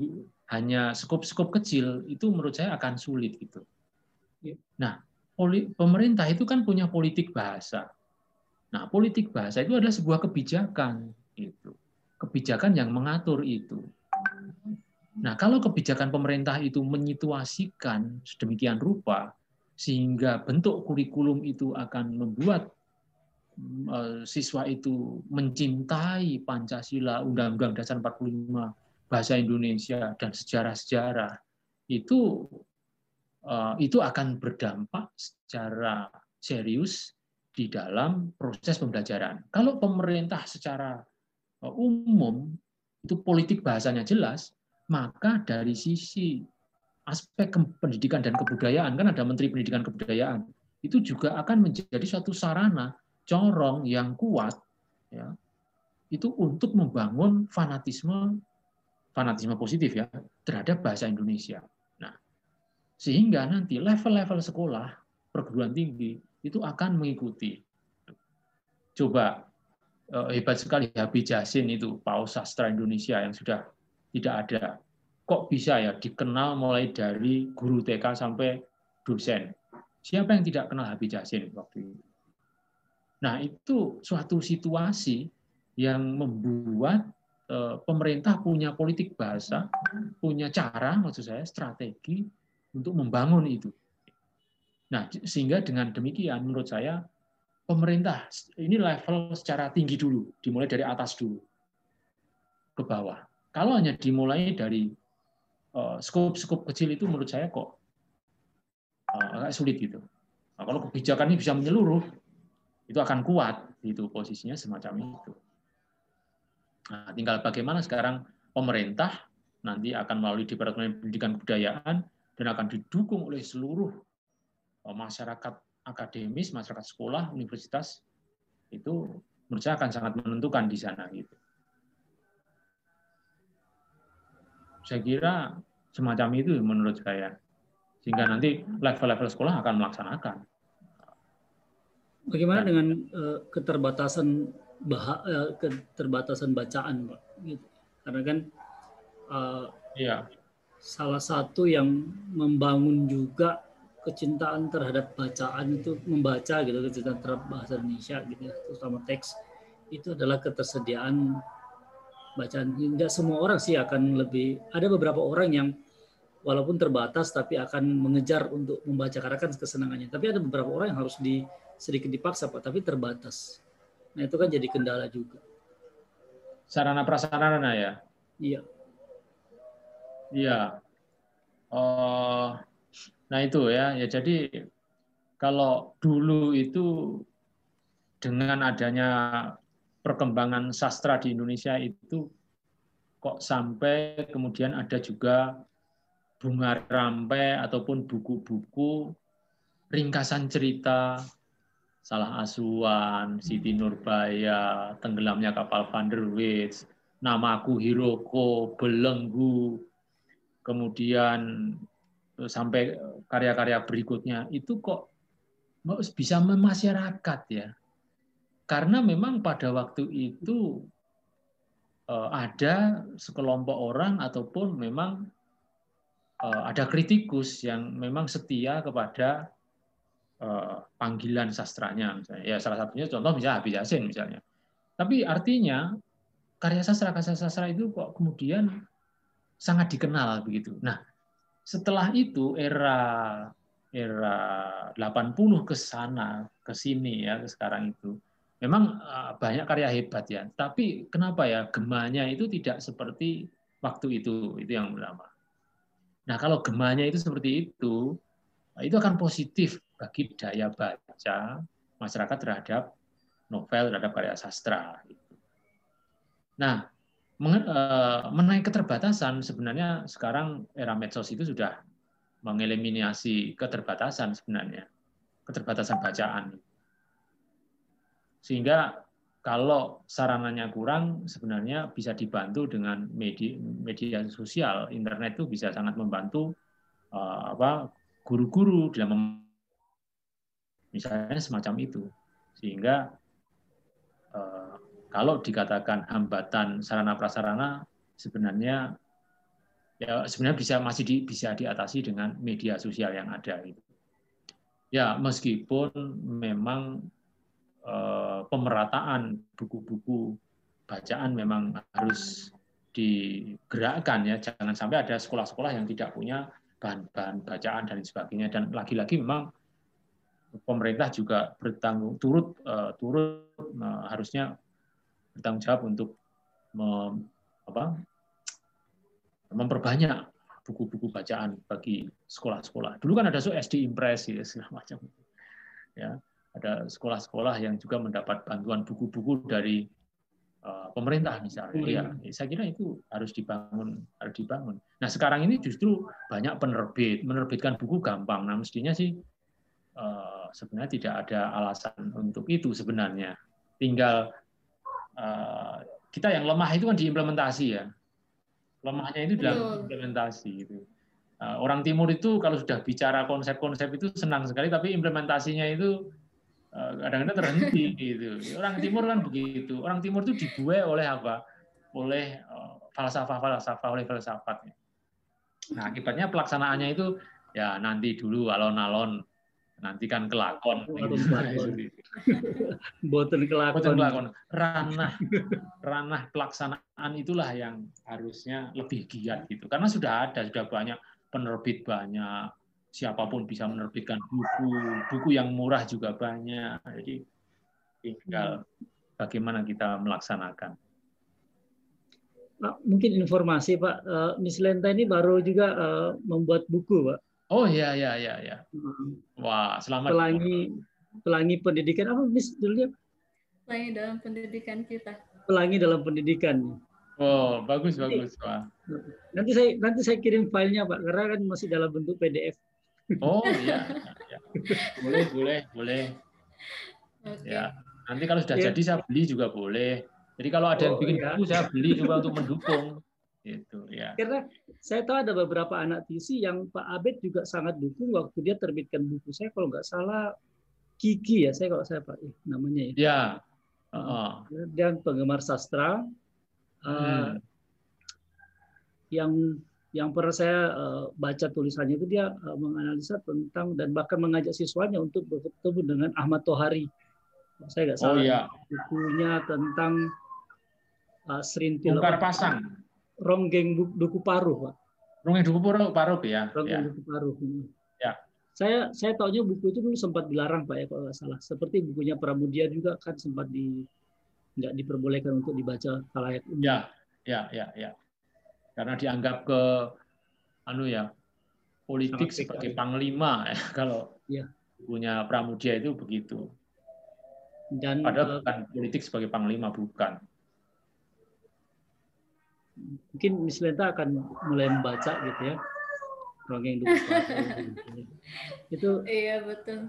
hanya skop-skop kecil, itu menurut saya akan sulit gitu. Nah, pemerintah itu kan punya politik bahasa. Nah, politik bahasa itu adalah sebuah kebijakan itu. Kebijakan yang mengatur itu. Nah, kalau kebijakan pemerintah itu menyituasikan sedemikian rupa sehingga bentuk kurikulum itu akan membuat Eh, siswa itu mencintai Pancasila, Undang-Undang Dasar 45, bahasa Indonesia dan sejarah-sejarah itu itu akan berdampak secara serius di dalam proses pembelajaran. Kalau pemerintah secara eh, umum itu politik bahasanya jelas, maka dari sisi aspek pendidikan dan kebudayaan kan ada Menteri Pendidikan Kebudayaan itu juga akan menjadi suatu sarana corong yang kuat ya itu untuk membangun fanatisme fanatisme positif ya terhadap bahasa Indonesia. Sehingga nanti level-level sekolah perguruan tinggi itu akan mengikuti. Coba eh, hebat sekali Habib Jasin itu paus sastra Indonesia yang sudah tidak ada. Kok bisa ya dikenal mulai dari guru TK sampai dosen. Siapa yang tidak kenal Habib Jasin waktu itu? Nah, itu suatu situasi yang membuat eh, pemerintah punya politik bahasa, punya cara, maksud saya, strategi untuk membangun itu. Nah, sehingga dengan demikian, menurut saya, pemerintah ini level secara tinggi dulu, dimulai dari atas dulu ke bawah. Kalau hanya dimulai dari eh, skop-skop kecil itu, menurut saya kok eh, agak sulit gitu. Nah, kalau kebijakan ini bisa menyeluruh, itu akan kuat itu posisinya semacam itu. Nah, tinggal bagaimana sekarang pemerintah nanti akan melalui Departemen Pendidikan Kebudayaan dan akan didukung oleh seluruh eh, masyarakat akademis, masyarakat sekolah, universitas itu menurut saya akan sangat menentukan di sana gitu. Saya kira semacam itu menurut saya. Sehingga nanti level-level sekolah akan melaksanakan. Bagaimana dengan uh, keterbatasan bah uh, keterbatasan bacaan, Pak? Gitu. Karena kan uh, ya. Salah satu yang membangun juga kecintaan terhadap bacaan itu membaca gitu kecintaan terhadap bahasa Indonesia gitu ya, terutama teks itu adalah ketersediaan bacaan. Tidak semua orang sih akan lebih ada beberapa orang yang walaupun terbatas tapi akan mengejar untuk membaca karena kan kesenangannya. Tapi ada beberapa orang yang harus di sedikit dipaksa Pak, tapi terbatas. Nah, itu kan jadi kendala juga. Sarana prasarana ya. Iya. Iya. Oh, nah itu ya. Ya jadi kalau dulu itu dengan adanya perkembangan sastra di Indonesia itu kok sampai kemudian ada juga bunga rampai ataupun buku-buku ringkasan cerita salah asuhan, Siti Nurbaya, tenggelamnya kapal Van der Weijs, namaku Hiroko, belenggu, kemudian eh, sampai karya-karya berikutnya itu kok bisa memasyarakat ya. Karena memang pada waktu itu eh, ada sekelompok orang ataupun memang eh, ada kritikus yang memang setia kepada Eh, panggilan sastranya misalnya. Ya salah satunya contoh misalnya Habib Yasin misalnya. Tapi artinya karya sastra karya sastra itu kok kemudian sangat dikenal begitu. Nah, setelah itu era era 80 ke sana ke sini ya sekarang itu memang eh, banyak karya hebat ya. Tapi kenapa ya gemanya itu tidak seperti waktu itu itu yang pertama. Nah, kalau gemanya itu seperti itu, itu akan positif bagi daya baca masyarakat terhadap novel, terhadap karya sastra. Nah, eh, mengenai keterbatasan, sebenarnya sekarang era medsos itu sudah mengeliminasi keterbatasan sebenarnya, keterbatasan bacaan. Sehingga kalau sarananya kurang, sebenarnya bisa dibantu dengan media, media sosial, internet itu bisa sangat membantu eh, apa guru-guru dalam Misalnya semacam itu. Sehingga eh, kalau dikatakan hambatan sarana prasarana sebenarnya ya sebenarnya bisa masih di, bisa diatasi dengan media sosial yang ada itu. Ya, meskipun memang eh, pemerataan buku-buku bacaan memang harus digerakkan ya, jangan sampai ada sekolah-sekolah yang tidak punya bahan-bahan bacaan dan sebagainya dan lagi-lagi memang pemerintah juga bertanggung turut uh, turut uh, harusnya bertanggung jawab untuk mem, apa, memperbanyak buku-buku bacaan bagi sekolah-sekolah. Dulu kan ada so SD Impress ya segala macam. Ya, ada sekolah-sekolah yang juga mendapat bantuan buku-buku dari uh, pemerintah misalnya. Hmm. Ya, saya kira itu harus dibangun, harus dibangun. Nah, sekarang ini justru banyak penerbit, menerbitkan buku gampang. Nah, mestinya sih uh, sebenarnya tidak ada alasan untuk itu sebenarnya. Tinggal kita yang lemah itu kan diimplementasi ya. Lemahnya itu dalam implementasi itu. Uh, orang timur itu kalau sudah bicara konsep-konsep itu senang sekali, tapi implementasinya itu kadang-kadang terhenti gitu. Orang timur kan begitu. Orang timur itu dibuai oleh apa? Oleh falsafah-falsafah, oleh filsafat. Nah, akibatnya pelaksanaannya itu ya nanti dulu alon-alon nanti kan kelakon. Boten kelakon. Boten kelakon. Ranah ranah pelaksanaan itulah yang harusnya lebih giat gitu. Karena sudah ada, sudah banyak penerbit banyak, siapa pun bisa menerbitkan buku, buku yang murah juga banyak. Jadi tinggal bagaimana kita melaksanakan. Pak, mungkin informasi Pak, uh, Miss Lenta ini baru juga uh, membuat buku Pak Oh iya iya iya ya. Wah, selamat. Pelangi pelangi pendidikan apa Miss dulunya? Pelangi dalam pendidikan kita. Pelangi dalam pendidikan. Oh, bagus nanti, bagus, Pak. Nanti saya nanti saya kirim filenya, Pak, karena kan masih dalam bentuk PDF. Oh iya, ya. boleh, boleh, boleh. Okay. Ya, nanti kalau sudah ya. jadi saya beli juga boleh. Jadi kalau ada oh, yang bikin ya. buku saya beli juga untuk mendukung. Itu ya. Karena saya tahu ada beberapa anak TC yang Pak Abed juga sangat dukung waktu dia terbitkan buku saya kalau nggak salah Kiki ya, saya kalau saya Pak eh, namanya ya. Ya. Uh -uh. Dia penggemar sastra uh, yang yang pernah saya uh, baca tulisannya itu dia uh, menganalisa tentang dan bahkan mengajak siswanya untuk bertemu dengan Ahmad Tohari. Saya nggak oh, salah. Oh, iya. Bukunya tentang uh, Serintil. Pasang. Ronggeng Duku Paruh, Pak. Ronggeng Duku Paruh, Paruh ya. Ronggeng ya. Duku Paruh. Ya. Saya saya tahunya buku itu dulu sempat dilarang Pak ya kalau nggak salah. Seperti bukunya Pramudia juga kan sempat di nggak diperbolehkan untuk dibaca kalayak umum. Ya, ya, ya, ya. Karena dianggap ke anu ya politik Sangat sebagai panglima ya kalau ya. punya Pramudia itu begitu. Dan padahal uh, bukan politik sebagai panglima bukan. Mungkin Miss Lenta akan mulai membaca gitu ya. Rongeng itu iya betul.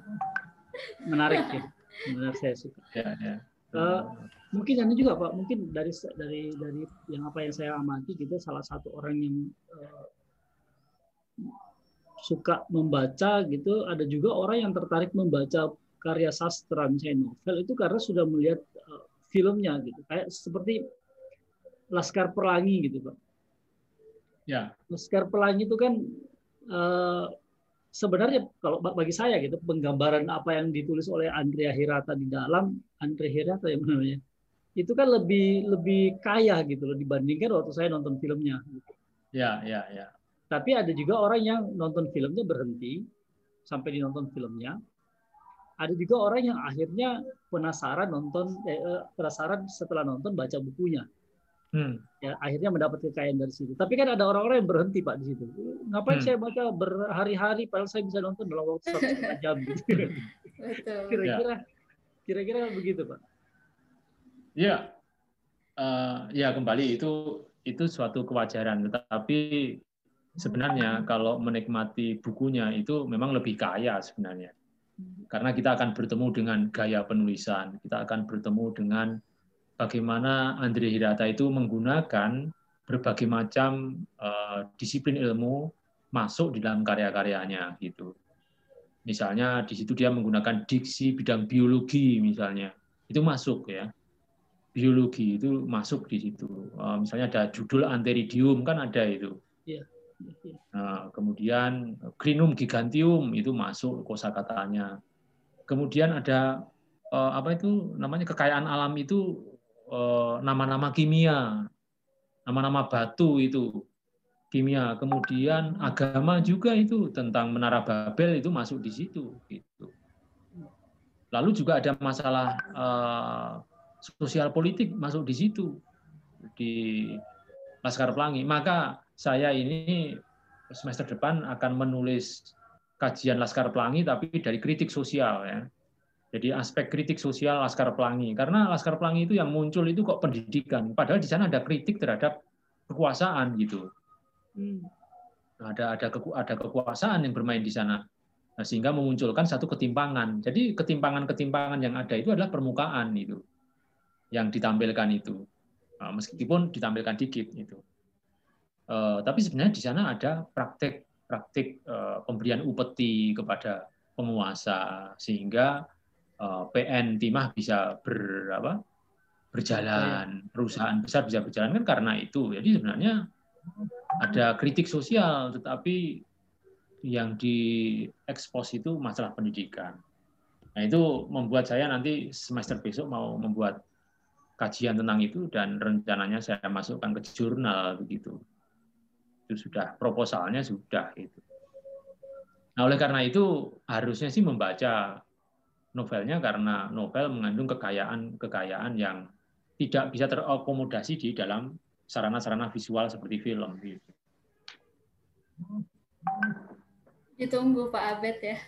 menarik ya. Benar saya suka. Ya, ya. Uh, mungkin ini juga pak mungkin dari dari dari yang apa yang saya amati gitu salah satu orang yang uh, suka membaca gitu ada juga orang yang tertarik membaca karya sastra misalnya novel itu karena sudah melihat uh, filmnya gitu. Kayak seperti Laskar Pelangi gitu pak ya Laskar Pelangi itu kan uh, sebenarnya kalau bagi saya gitu penggambaran apa yang ditulis oleh Andrea Hirata di dalam Andrea Hirata yang namanya itu kan lebih lebih kaya gitu loh dibandingkan waktu saya nonton filmnya. Ya, ya, ya. Tapi ada juga orang yang nonton filmnya berhenti sampai dinonton filmnya. Ada juga orang yang akhirnya penasaran nonton eh, eh, penasaran setelah nonton baca bukunya. Hmm. Ya, akhirnya mendapat kekayaan dari situ. Tapi kan ada orang-orang yang berhenti Pak di situ. Ngapain hmm. saya baca berhari-hari padahal saya bisa nonton dalam waktu satu setengah jam gitu. Kira-kira kira-kira begitu Pak. Ya, uh, ya kembali itu itu suatu kewajaran. Tetapi sebenarnya kalau menikmati bukunya itu memang lebih kaya sebenarnya. Karena kita akan bertemu dengan gaya penulisan, kita akan bertemu dengan bagaimana Andre Hirata itu menggunakan berbagai macam uh, disiplin ilmu masuk di dalam karya-karyanya gitu. Misalnya di situ dia menggunakan diksi bidang biologi misalnya. Itu masuk ya biologi itu masuk di situ. Uh, misalnya ada judul anteridium kan ada itu. Yeah. Nah, kemudian Grinum gigantium itu masuk kosakatanya. Kemudian ada uh, apa itu namanya kekayaan alam itu uh, nama-nama kimia, nama-nama batu itu kimia. Kemudian agama juga itu tentang menara Babel itu masuk di situ. Gitu. Lalu juga ada masalah uh, sosial politik masuk di situ di Laskar Pelangi. Maka saya ini semester depan akan menulis kajian Laskar Pelangi tapi dari kritik sosial ya. Jadi aspek kritik sosial Laskar Pelangi karena Laskar Pelangi itu yang muncul itu kok pendidikan padahal di sana ada kritik terhadap kekuasaan gitu. Hmm. Ada ada ada kekuasaan yang bermain di sana. Nah, sehingga memunculkan satu ketimpangan. Jadi ketimpangan-ketimpangan yang ada itu adalah permukaan itu yang ditampilkan itu nah, meskipun ditampilkan dikit itu eh, tapi sebenarnya di sana ada praktek praktik eh, pemberian upeti kepada penguasa sehingga eh, PN Timah bisa ber apa berjalan perusahaan besar bisa berjalan kan karena itu jadi sebenarnya ada kritik sosial tetapi yang diekspos itu masalah pendidikan nah itu membuat saya nanti semester besok mau membuat kajian tentang itu dan rencananya saya masukkan ke jurnal begitu. Itu sudah proposalnya sudah itu. Nah, oleh karena itu harusnya sih membaca novelnya karena novel mengandung kekayaan-kekayaan yang tidak bisa terakomodasi di dalam sarana-sarana visual seperti film. Ditunggu Pak Abed ya.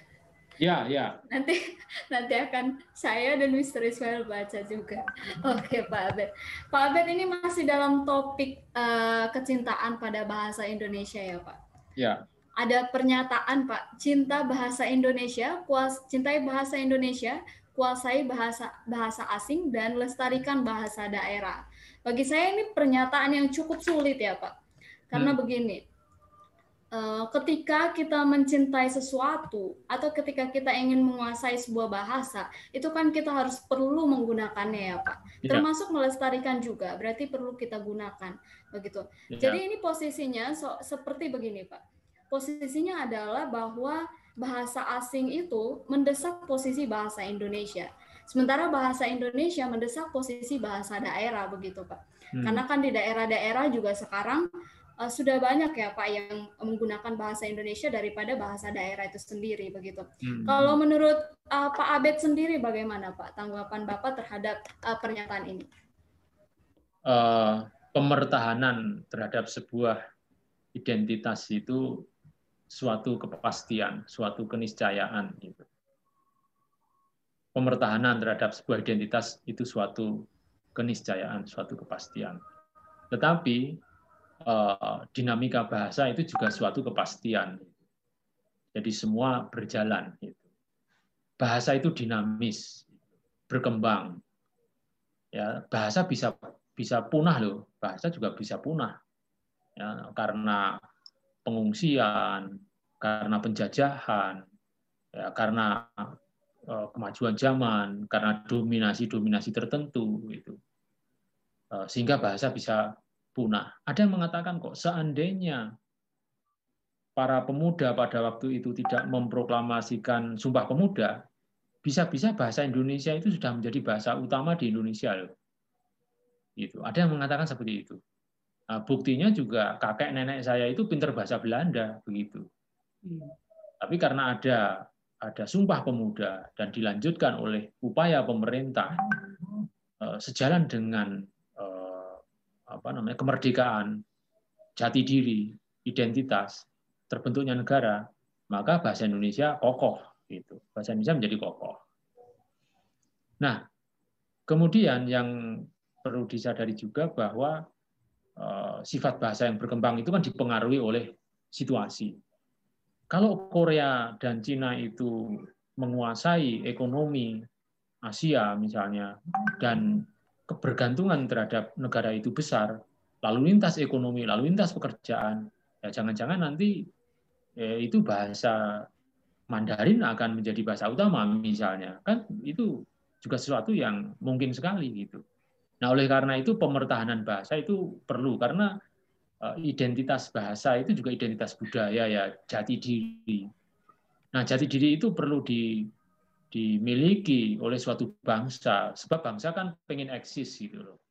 Ya, ya. Nanti nanti akan saya dan Mr. Ismail baca juga. Oke, Pak Abed. Pak Abed ini masih dalam topik uh, kecintaan pada bahasa Indonesia ya, Pak? Ya. Ada pernyataan, Pak, cinta bahasa Indonesia, kuas cintai bahasa Indonesia, kuasai bahasa bahasa asing dan lestarikan bahasa daerah. Bagi saya ini pernyataan yang cukup sulit ya, Pak. Karena hmm. begini, Eh, ketika kita mencintai sesuatu atau ketika kita ingin menguasai sebuah bahasa, itu kan kita harus perlu menggunakannya ya Pak. Ya. Termasuk melestarikan juga, berarti perlu kita gunakan begitu. Ya. Jadi ini posisinya so, seperti begini Pak. Posisinya adalah bahwa bahasa asing itu mendesak posisi bahasa Indonesia. Sementara bahasa Indonesia mendesak posisi bahasa daerah begitu Pak. Hmm. Karena kan di daerah-daerah juga sekarang uh, sudah banyak ya Pak yang menggunakan bahasa Indonesia daripada bahasa daerah itu sendiri begitu. Hmm. Kalau menurut uh, Pak Abed sendiri bagaimana Pak tanggapan Bapak terhadap uh, pernyataan ini? Uh, pemertahanan terhadap sebuah identitas itu suatu kepastian, suatu keniscayaan gitu. Pemertahanan terhadap sebuah identitas itu suatu keniscayaan, suatu kepastian. Tetapi Eh, dinamika bahasa itu juga suatu kepastian. Jadi semua berjalan. Bahasa itu dinamis, berkembang. Ya, bahasa bisa bisa punah loh. Bahasa juga bisa punah. Ya, karena pengungsian, karena penjajahan, ya, karena uh, kemajuan zaman, karena dominasi-dominasi tertentu itu. Uh, sehingga bahasa bisa punah. Ada yang mengatakan kok seandainya para pemuda pada waktu itu tidak memproklamasikan Sumpah Pemuda, bisa-bisa bahasa Indonesia itu sudah menjadi bahasa utama di Indonesia loh. Itu. Ada yang mengatakan seperti itu. Nah, buktinya juga kakek nenek saya itu pinter bahasa Belanda begitu. Hmm. Tapi karena ada ada Sumpah Pemuda dan dilanjutkan oleh upaya pemerintah eh, sejalan dengan apa namanya kemerdekaan, jati diri, identitas, terbentuknya negara, maka bahasa Indonesia kokoh gitu. Bahasa Indonesia menjadi kokoh. Nah, kemudian yang perlu disadari juga bahwa sifat bahasa yang berkembang itu kan dipengaruhi oleh situasi. Kalau Korea dan Cina itu menguasai ekonomi Asia misalnya dan kebergantungan terhadap negara itu besar, lalu lintas ekonomi, lalu lintas pekerjaan, ya jangan-jangan nanti ya, itu bahasa Mandarin akan menjadi bahasa utama misalnya, kan itu juga sesuatu yang mungkin sekali gitu. Nah oleh karena itu pemertahanan bahasa itu perlu karena eh, identitas bahasa itu juga identitas budaya ya jati diri. Nah jati diri itu perlu di dimiliki oleh suatu bangsa sebab bangsa kan pengen eksis gitu loh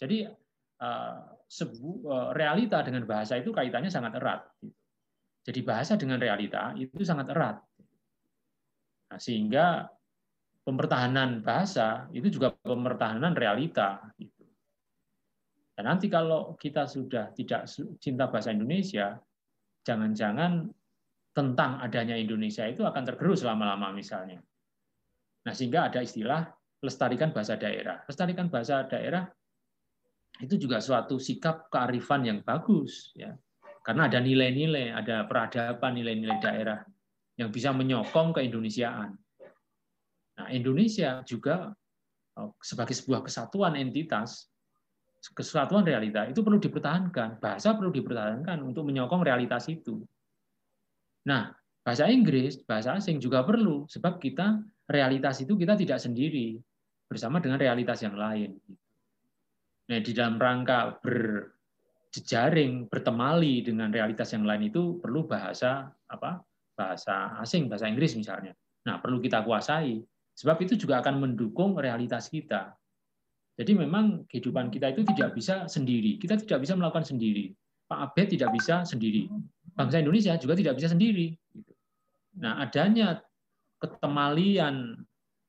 jadi uh, sebu, uh, realita dengan bahasa itu kaitannya sangat erat gitu. jadi bahasa dengan realita itu sangat erat nah, sehingga pempertahanan bahasa itu juga pempertahanan realita gitu. dan nanti kalau kita sudah tidak cinta bahasa Indonesia jangan-jangan tentang adanya Indonesia itu akan tergerus lama-lama misalnya Nah, sehingga ada istilah lestarikan bahasa daerah. Lestarikan bahasa daerah itu juga suatu sikap kearifan yang bagus ya. Karena ada nilai-nilai, ada peradaban nilai-nilai daerah yang bisa menyokong keindonesiaan. Indonesia juga oh, sebagai sebuah kesatuan entitas, kesatuan realita itu perlu dipertahankan. Bahasa perlu dipertahankan untuk menyokong realitas itu. Nah, bahasa Inggris, bahasa asing juga perlu sebab kita realitas itu kita tidak sendiri bersama dengan realitas yang lain. Nah, di dalam rangka berjejaring, bertemali dengan realitas yang lain itu perlu bahasa apa? Bahasa asing, bahasa Inggris misalnya. Nah, perlu kita kuasai. Sebab itu juga akan mendukung realitas kita. Jadi memang kehidupan kita itu tidak bisa sendiri. Kita tidak bisa melakukan sendiri. Pak Abed tidak bisa sendiri. Bangsa Indonesia juga tidak bisa sendiri. Nah, adanya ketemalian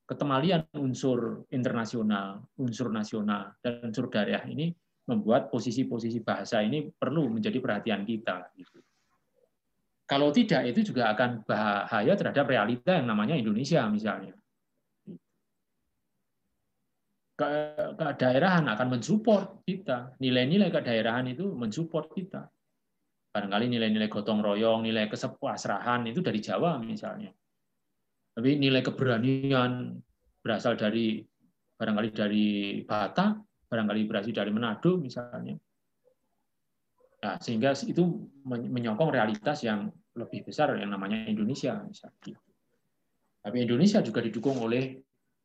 ketemalian unsur internasional, unsur nasional, dan unsur daerah ini membuat posisi-posisi bahasa ini perlu menjadi perhatian kita. Gitu. Kalau tidak, itu juga akan bahaya terhadap realita yang namanya Indonesia misalnya. Kedaerahan akan mensupport kita. Nilai-nilai kedaerahan itu mensupport kita. Barangkali nilai-nilai gotong royong, nilai kesepasrahan itu dari Jawa misalnya. Tapi nilai keberanian berasal dari barangkali dari Batak, barangkali berasal dari Manado misalnya. Nah, sehingga itu menyokong realitas yang lebih besar yang namanya Indonesia misalnya. Tapi Indonesia juga didukung oleh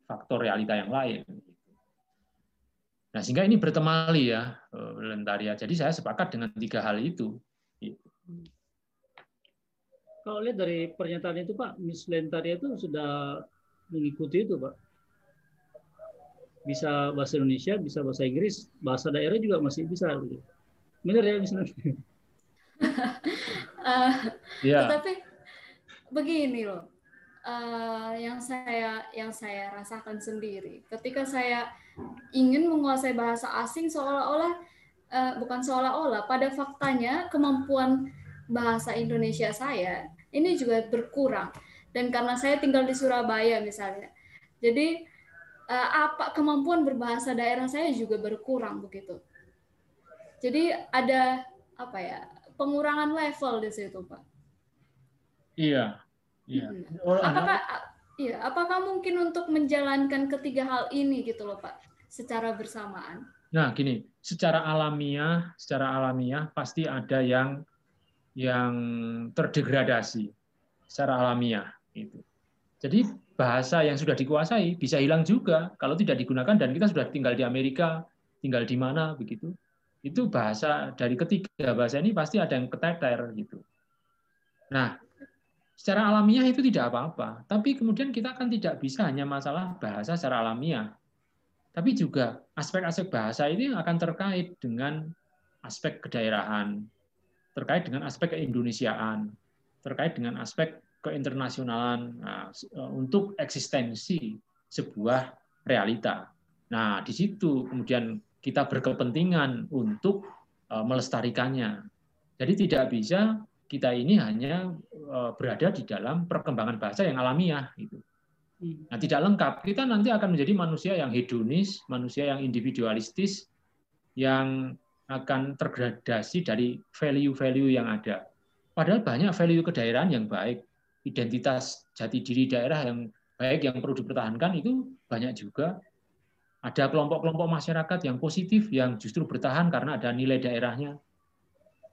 faktor realita yang lain. Nah, sehingga ini bertemali ya, eh, Lentaria. Jadi saya sepakat dengan tiga hal itu. Kalau lihat dari pernyataan itu Pak, Miss Lentaria itu sudah mengikuti itu Pak. Bisa bahasa Indonesia, bisa bahasa Inggris, bahasa daerah juga masih bisa. Benar ya Miss Lentaria? uh, yeah. Tetapi begini loh, uh, yang saya yang saya rasakan sendiri, ketika saya ingin menguasai bahasa asing seolah-olah uh, bukan seolah-olah pada faktanya kemampuan bahasa Indonesia saya ini juga berkurang. Dan karena saya tinggal di Surabaya misalnya jadi uh, apa kemampuan berbahasa daerah saya juga berkurang begitu. Jadi ada apa ya pengurangan level di situ pak. Iya iya. Apakah iya apakah mungkin untuk menjalankan ketiga hal ini gitu loh pak secara bersamaan Nah, gini, secara alamiah, secara alamiah pasti ada yang yang terdegradasi secara alamiah itu. Jadi bahasa yang sudah dikuasai bisa hilang juga kalau tidak digunakan dan kita sudah tinggal di Amerika, tinggal di mana begitu. Itu bahasa dari ketiga bahasa ini pasti ada yang keteter gitu. Nah, secara alamiah itu tidak apa-apa, tapi kemudian kita kan tidak bisa hanya masalah bahasa secara alamiah tapi juga aspek-aspek bahasa ini akan terkait dengan aspek kedaerahan, terkait dengan aspek keindonesiaan, terkait dengan aspek keinternasyonalan nah, eh, untuk eksistensi sebuah realita. Nah, di situ kemudian kita berkepentingan untuk eh, melestarikannya. Jadi tidak bisa kita ini hanya berada di dalam perkembangan bahasa yang alamiah gitu. Nah, tidak lengkap. Kita nanti akan menjadi manusia yang hedonis, manusia yang individualistis, yang akan tergradasi dari value-value yang ada. Padahal banyak value kedaerahan yang baik, identitas jati diri daerah yang baik yang perlu dipertahankan itu banyak juga. Ada kelompok-kelompok masyarakat yang positif yang justru bertahan karena ada nilai daerahnya.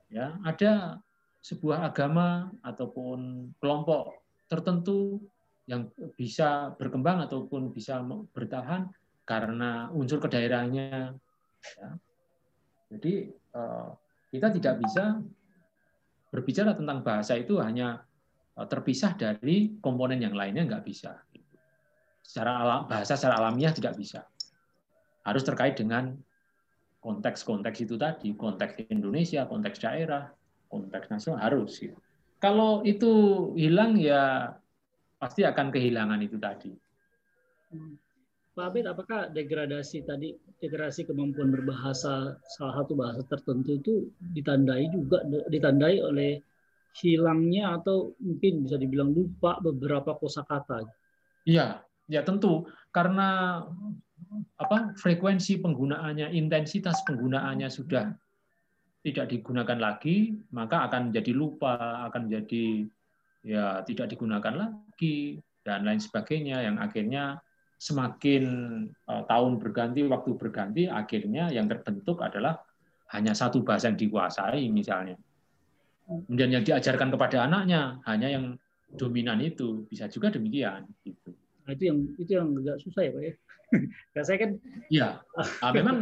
Ya, ada sebuah agama ataupun kelompok tertentu yang bisa berkembang ataupun bisa bertahan karena unsur kedaerahannya. Ya. Jadi eh, kita tidak bisa berbicara tentang bahasa itu hanya eh, terpisah dari komponen yang lainnya nggak bisa. Secara alam, bahasa secara alamiah tidak bisa. Harus terkait dengan konteks-konteks itu tadi, konteks Indonesia, konteks daerah, konteks nasional harus. Kalau itu hilang ya pasti akan kehilangan itu tadi. Hmm. Pak Abed, apakah degradasi tadi, degradasi kemampuan berbahasa salah satu bahasa tertentu itu ditandai juga ditandai oleh hilangnya atau mungkin bisa dibilang lupa beberapa kosakata? Iya, ya tentu karena apa frekuensi penggunaannya, intensitas penggunaannya sudah tidak digunakan lagi, maka akan menjadi lupa, akan menjadi ya tidak digunakan lagi dan lain sebagainya yang akhirnya semakin uh, tahun berganti waktu berganti akhirnya yang terbentuk adalah hanya satu bahasa yang dikuasai misalnya. Kemudian yang diajarkan kepada anaknya hanya yang dominan itu bisa juga demikian gitu. Nah, itu yang itu yang agak susah ya pak ya? Saya kan ya nah, memang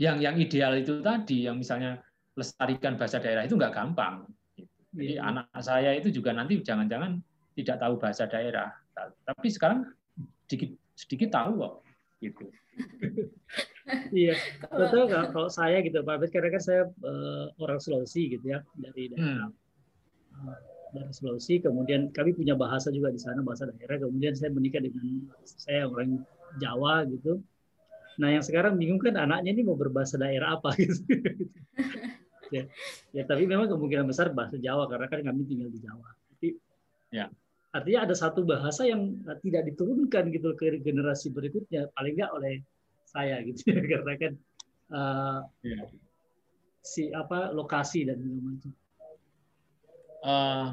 yang yang ideal itu tadi yang misalnya lestarikan bahasa daerah itu nggak gampang jadi yeah. anak saya itu juga nanti jangan-jangan tidak tahu bahasa daerah. Tapi sekarang sedikit sedikit tahu kok gitu. iya, betul kalau saya gitu Pak karena kan saya uh, orang Sulawesi gitu ya dari daerah hmm. uh, dari Sulawesi. Kemudian kami punya bahasa juga di sana bahasa daerah. Kemudian saya menikah dengan saya orang Jawa gitu. Nah yang sekarang bingung kan anaknya ini mau berbahasa daerah apa gitu. ya, ya tapi memang kemungkinan besar bahasa Jawa karena kan kami tinggal di Jawa. Jadi, ya. Artinya ada satu bahasa yang tidak diturunkan gitu ke generasi berikutnya, paling nggak oleh saya gitu ya, karena kan uh, ya. si apa lokasi dan segala macam. Uh,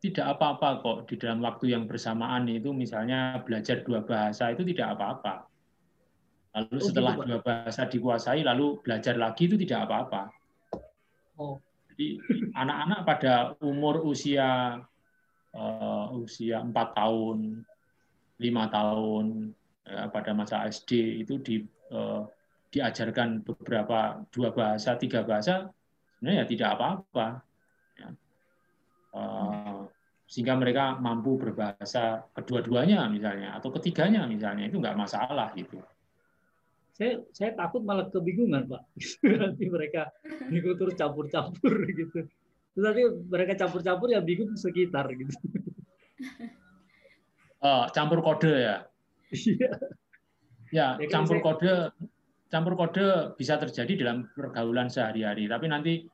tidak apa-apa kok di dalam waktu yang bersamaan itu misalnya belajar dua bahasa itu tidak apa-apa. Lalu oh, setelah gitu, dua bahasa dikuasai lalu belajar lagi itu tidak apa-apa. Jadi anak-anak pada umur usia uh, usia empat tahun, lima tahun ya, pada masa SD itu di uh, diajarkan beberapa dua bahasa, tiga bahasa, sebenarnya ya tidak apa-apa. Ya. Uh, sehingga mereka mampu berbahasa kedua-duanya misalnya atau ketiganya misalnya itu nggak masalah gitu. Saya saya takut malah kebingungan pak nanti mereka bingung terus campur-campur gitu. Terus nanti mereka campur-campur yang bingung sekitar gitu. Oh, campur kode ya. Iya. ya, ya campur kode campur kode bisa terjadi dalam pergaulan sehari-hari, tapi nanti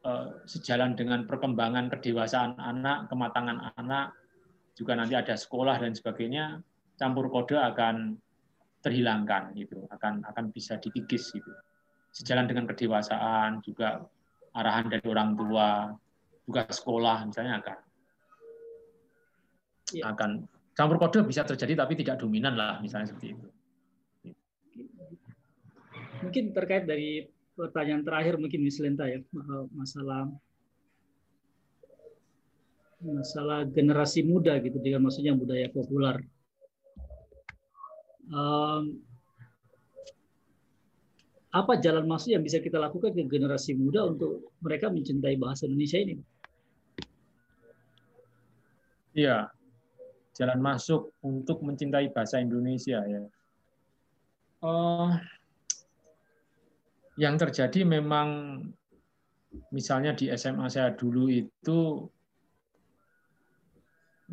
Eh, sejalan dengan perkembangan kedewasaan anak, kematangan anak, juga nanti ada sekolah dan sebagainya, campur kode akan terhilangkan gitu, akan akan bisa dikikis gitu. Sejalan dengan kedewasaan juga arahan dari orang tua, juga sekolah misalnya akan ya. akan campur kode bisa terjadi tapi tidak dominan lah misalnya seperti itu. Mungkin terkait dari pertanyaan terakhir mungkin Miss Lenta ya masalah masalah generasi muda gitu dengan maksudnya budaya populer. Um, apa jalan masuk yang bisa kita lakukan ke generasi muda untuk mereka mencintai bahasa Indonesia ini? Iya, jalan masuk untuk mencintai bahasa Indonesia ya. Uh, yang terjadi memang misalnya di SMA saya dulu itu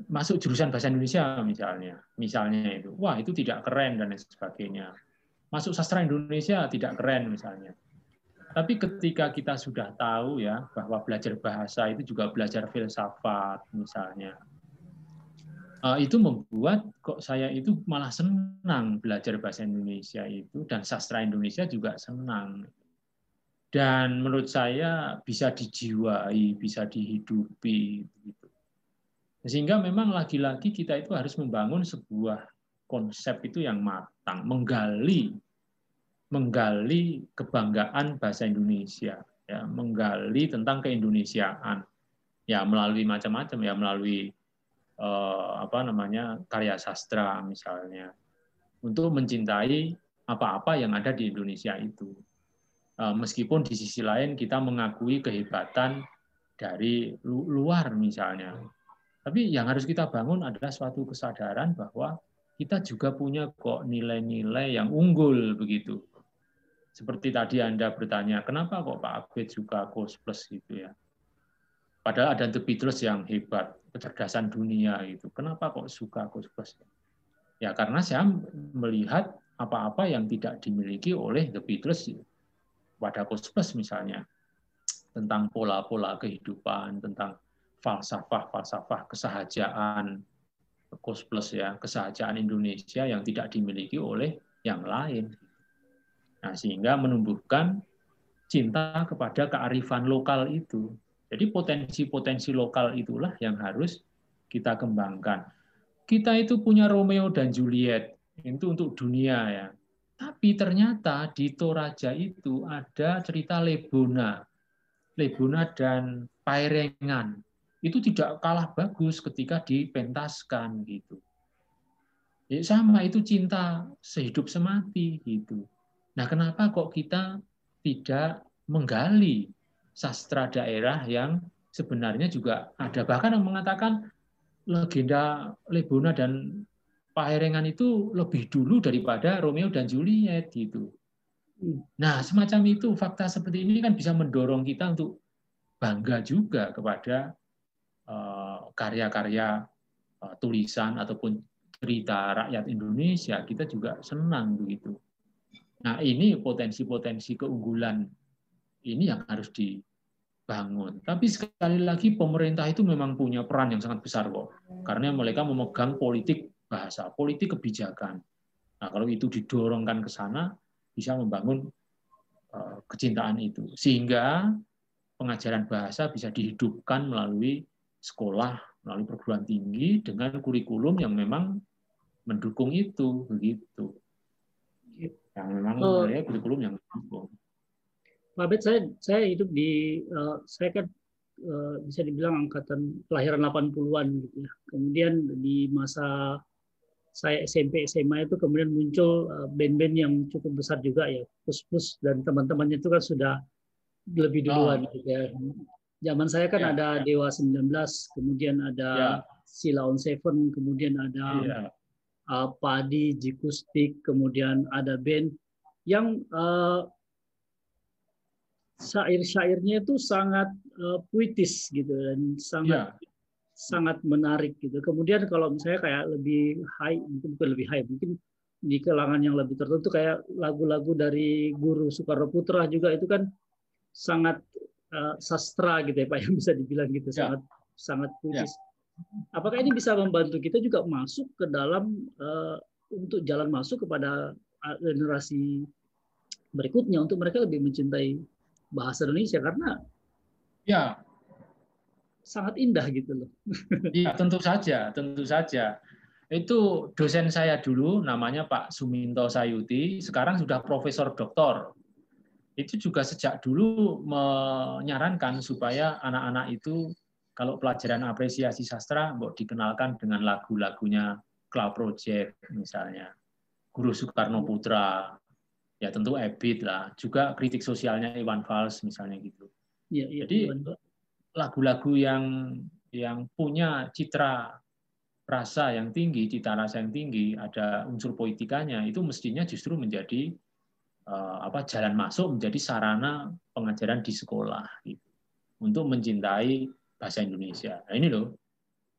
masuk jurusan bahasa Indonesia misalnya, misalnya itu, wah itu tidak keren dan lain sebagainya. Masuk sastra Indonesia tidak keren misalnya. Tapi ketika kita sudah tahu ya bahwa belajar bahasa itu juga belajar filsafat misalnya, eh, itu membuat kok saya itu malah senang belajar bahasa Indonesia itu dan sastra Indonesia juga senang dan menurut saya bisa dijiwai, bisa dihidupi. Sehingga memang lagi-lagi kita itu harus membangun sebuah konsep itu yang matang, menggali, menggali kebanggaan bahasa Indonesia, ya, menggali tentang keindonesiaan, ya melalui macam-macam, ya melalui eh, apa namanya karya sastra misalnya, untuk mencintai apa-apa yang ada di Indonesia itu. Eh, meskipun di sisi lain kita mengakui kehebatan dari luar misalnya. Tapi yang harus kita bangun adalah suatu kesadaran bahwa kita juga punya kok nilai-nilai yang unggul begitu. Seperti tadi Anda bertanya, kenapa kok Pak Abed suka Kos Plus gitu ya? Padahal ada The Beatles yang hebat, kecerdasan dunia itu. Kenapa kok suka Kos Plus? Ya karena saya melihat apa-apa yang tidak dimiliki oleh The Beatles pada Plus misalnya tentang pola-pola kehidupan, tentang falsafah-falsafah kesahajaan Plus ya, kesahajaan Indonesia yang tidak dimiliki oleh yang lain. Nah, sehingga menumbuhkan cinta kepada kearifan lokal itu. Jadi potensi-potensi lokal itulah yang harus kita kembangkan. Kita itu punya Romeo dan Juliet, itu untuk dunia ya. Tapi ternyata di Toraja itu ada cerita Lebona. Lebona dan Pairengan. Itu tidak kalah bagus ketika dipentaskan gitu. Ya sama itu cinta sehidup semati gitu. Nah, kenapa kok kita tidak menggali sastra daerah yang sebenarnya juga ada bahkan yang mengatakan legenda Lebona dan Paherengan itu lebih dulu daripada Romeo dan Juliet gitu. Nah, semacam itu fakta seperti ini kan bisa mendorong kita untuk bangga juga kepada karya-karya uh, tulisan ataupun cerita rakyat Indonesia. Kita juga senang begitu. Nah, ini potensi-potensi keunggulan ini yang harus di, bangun. Tapi sekali lagi pemerintah itu memang punya peran yang sangat besar kok. Karena mereka memegang politik bahasa, politik kebijakan. Nah, kalau itu didorongkan ke sana bisa membangun eh, kecintaan itu. Sehingga pengajaran bahasa bisa dihidupkan melalui sekolah, melalui perguruan tinggi dengan kurikulum yang memang mendukung itu begitu. Yang memang oh. kurikulum yang mendukung. Pak Bet, saya saya hidup di uh, saya kan uh, bisa dibilang angkatan kelahiran 80-an gitu ya. Kemudian di masa saya SMP SMA itu kemudian muncul uh, band-band yang cukup besar juga ya. Plus Plus dan teman-temannya itu kan sudah lebih duluan oh. gitu ya. Zaman saya kan ya, ada ya. Dewa 19, kemudian ada ya. Sila on Seven, kemudian ada ya. uh, Padi, Jikustik, kemudian ada band yang uh, syair-syairnya itu sangat uh, puitis gitu dan sangat yeah. sangat menarik gitu. Kemudian kalau misalnya kayak lebih high, mungkin bukan lebih high, mungkin di kalangan yang lebih tertentu kayak lagu-lagu dari Guru Soekarno Putra juga itu kan sangat uh, sastra gitu ya Pak yang bisa dibilang gitu, yeah. sangat sangat puitis. Yeah. Apakah ini bisa membantu kita juga masuk ke dalam uh, untuk jalan masuk kepada generasi berikutnya untuk mereka lebih mencintai bahasa Indonesia karena ya sangat indah gitu loh. Iya, tentu saja, tentu saja. Itu dosen saya dulu namanya Pak Suminto Sayuti, sekarang sudah profesor doktor. Itu juga sejak dulu menyarankan supaya anak-anak itu kalau pelajaran apresiasi sastra mau dikenalkan dengan lagu-lagunya Cloud Project misalnya, Guru Soekarno Putra, ya tentu Ebit lah, juga kritik sosialnya Iwan Fals misalnya gitu. Ya, ya, Jadi lagu-lagu yang yang punya citra rasa yang tinggi, cita rasa yang tinggi, ada unsur poetikanya itu mestinya justru menjadi apa jalan masuk menjadi sarana pengajaran di sekolah gitu. Untuk mencintai bahasa Indonesia. Nah, ini loh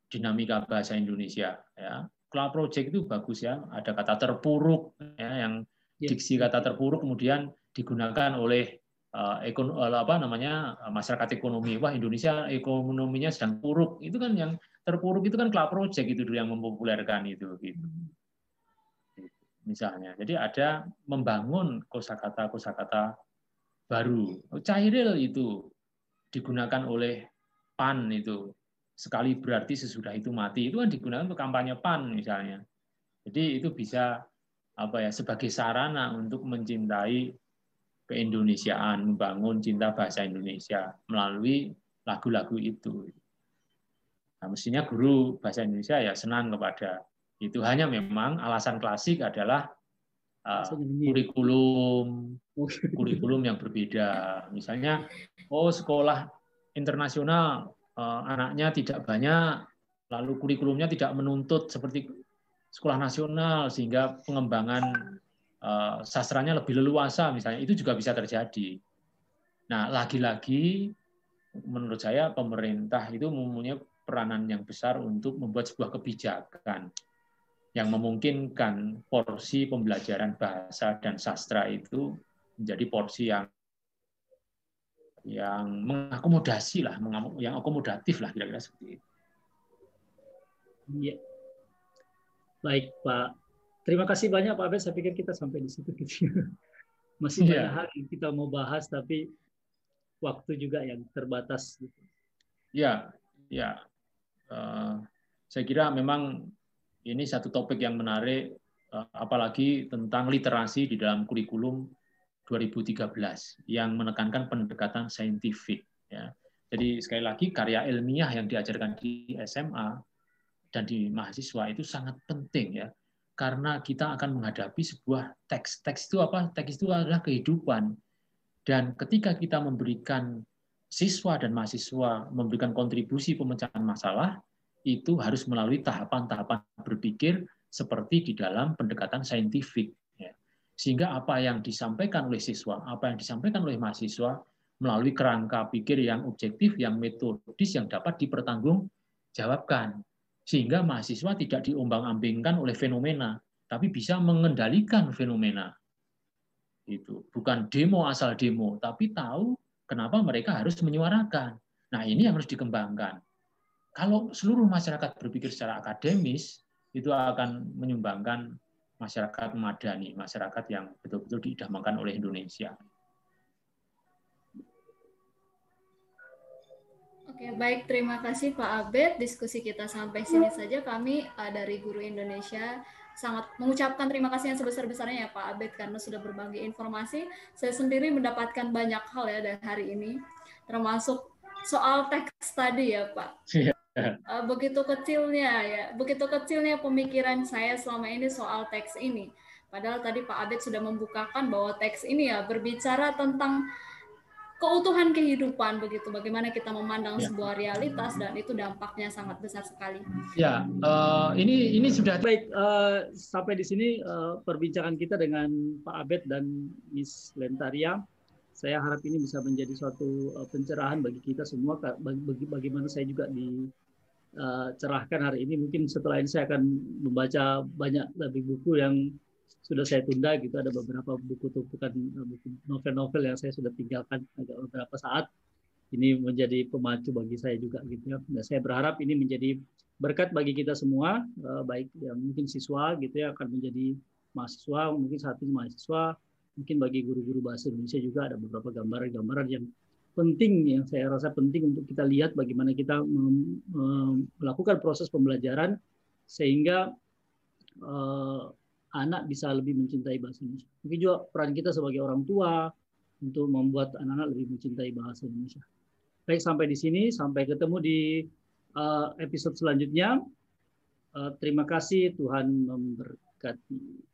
dinamika bahasa Indonesia ya. Cloud Project itu bagus ya, ada kata terpuruk ya yang Iya. diksi kata terpuruk kemudian digunakan oleh uh, ekon apa namanya masyarakat ekonomi wah Indonesia ekonominya sedang puruk itu kan yang terpuruk itu kan club project itu dulu yang mempopulerkan itu gitu misalnya. Jadi ada membangun kosakata kosakata baru. Cairil itu digunakan oleh pan itu. Sekali berarti sesudah itu mati. Itu kan digunakan untuk kampanye pan misalnya. Jadi itu bisa apa ya sebagai sarana untuk mencintai keindonesiaan, membangun cinta bahasa Indonesia melalui lagu-lagu itu. Nah, mestinya guru bahasa Indonesia ya senang kepada itu. Hanya memang alasan klasik adalah uh, kurikulum, kurikulum yang berbeda. Misalnya, oh sekolah internasional uh, anaknya tidak banyak, lalu kurikulumnya tidak menuntut seperti sekolah nasional sehingga pengembangan uh, sastranya lebih leluasa misalnya itu juga bisa terjadi. Nah, lagi-lagi menurut saya pemerintah itu mempunyai peranan yang besar untuk membuat sebuah kebijakan yang memungkinkan porsi pembelajaran bahasa dan sastra itu menjadi porsi yang yang mengakomodasi lah, yang akomodatif lah kira-kira seperti itu. Iya. Baik, Pak. Terima kasih banyak Pak Abed. Saya pikir kita sampai di situ. Masih yeah. banyak hal yang kita mau bahas, tapi waktu juga yang terbatas. Ya, ya. Uh, saya kira memang ini satu topik yang menarik, uh, apalagi tentang literasi di dalam kurikulum 2013 yang menekankan pendekatan saintifik. Ya. Jadi sekali lagi karya ilmiah yang diajarkan di SMA dan di mahasiswa itu sangat penting ya karena kita akan menghadapi sebuah teks teks itu apa teks itu adalah kehidupan dan ketika kita memberikan siswa dan mahasiswa memberikan kontribusi pemecahan masalah itu harus melalui tahapan-tahapan berpikir seperti di dalam pendekatan saintifik ya. sehingga apa yang disampaikan oleh siswa apa yang disampaikan oleh mahasiswa melalui kerangka pikir yang objektif yang metodis yang dapat dipertanggungjawabkan sehingga mahasiswa tidak diombang-ambingkan oleh fenomena, tapi bisa mengendalikan fenomena. Itu bukan demo asal demo, tapi tahu kenapa mereka harus menyuarakan. Nah, ini yang harus dikembangkan. Kalau seluruh masyarakat berpikir secara akademis, itu akan menyumbangkan masyarakat madani, masyarakat yang betul-betul diidamkan oleh Indonesia. Oke, baik. Terima kasih Pak Abed. Diskusi kita sampai sini saja. Kami uh, dari Guru Indonesia sangat mengucapkan terima kasih yang sebesar-besarnya ya Pak Abed karena sudah berbagi informasi. Saya sendiri mendapatkan banyak hal ya dari hari ini, termasuk soal teks tadi ya Pak. Uh, begitu kecilnya ya, begitu kecilnya pemikiran saya selama ini soal teks ini. Padahal tadi Pak Abed sudah membukakan bahwa teks ini ya berbicara tentang keutuhan kehidupan begitu bagaimana kita memandang ya. sebuah realitas dan itu dampaknya sangat besar sekali ya uh, ini ini sudah baik uh, sampai di sini uh, perbincangan kita dengan Pak Abed dan Miss Lentaria saya harap ini bisa menjadi suatu uh, pencerahan bagi kita semua bagi, bagaimana saya juga dicerahkan hari ini. Mungkin setelah ini saya akan membaca banyak lebih buku yang sudah saya tunda gitu. Ada beberapa buku tumpukan eh, buku novel-novel yang saya sudah tinggalkan agak beberapa saat. Ini menjadi pemacu bagi saya juga gitu ya. Dan saya berharap ini menjadi berkat bagi kita semua eh, baik yang mungkin siswa gitu ya akan menjadi mahasiswa mungkin saat ini mahasiswa mungkin bagi guru-guru bahasa Indonesia juga ada beberapa gambaran-gambaran yang penting yang saya rasa penting untuk kita lihat bagaimana kita melakukan proses pembelajaran sehingga eh, anak bisa lebih mencintai bahasa Indonesia. Mungkin juga peran kita sebagai orang tua untuk membuat anak-anak lebih mencintai bahasa Indonesia. Baik, sampai di sini. Sampai ketemu di uh, episode selanjutnya. Uh, terima kasih, Tuhan memberkati.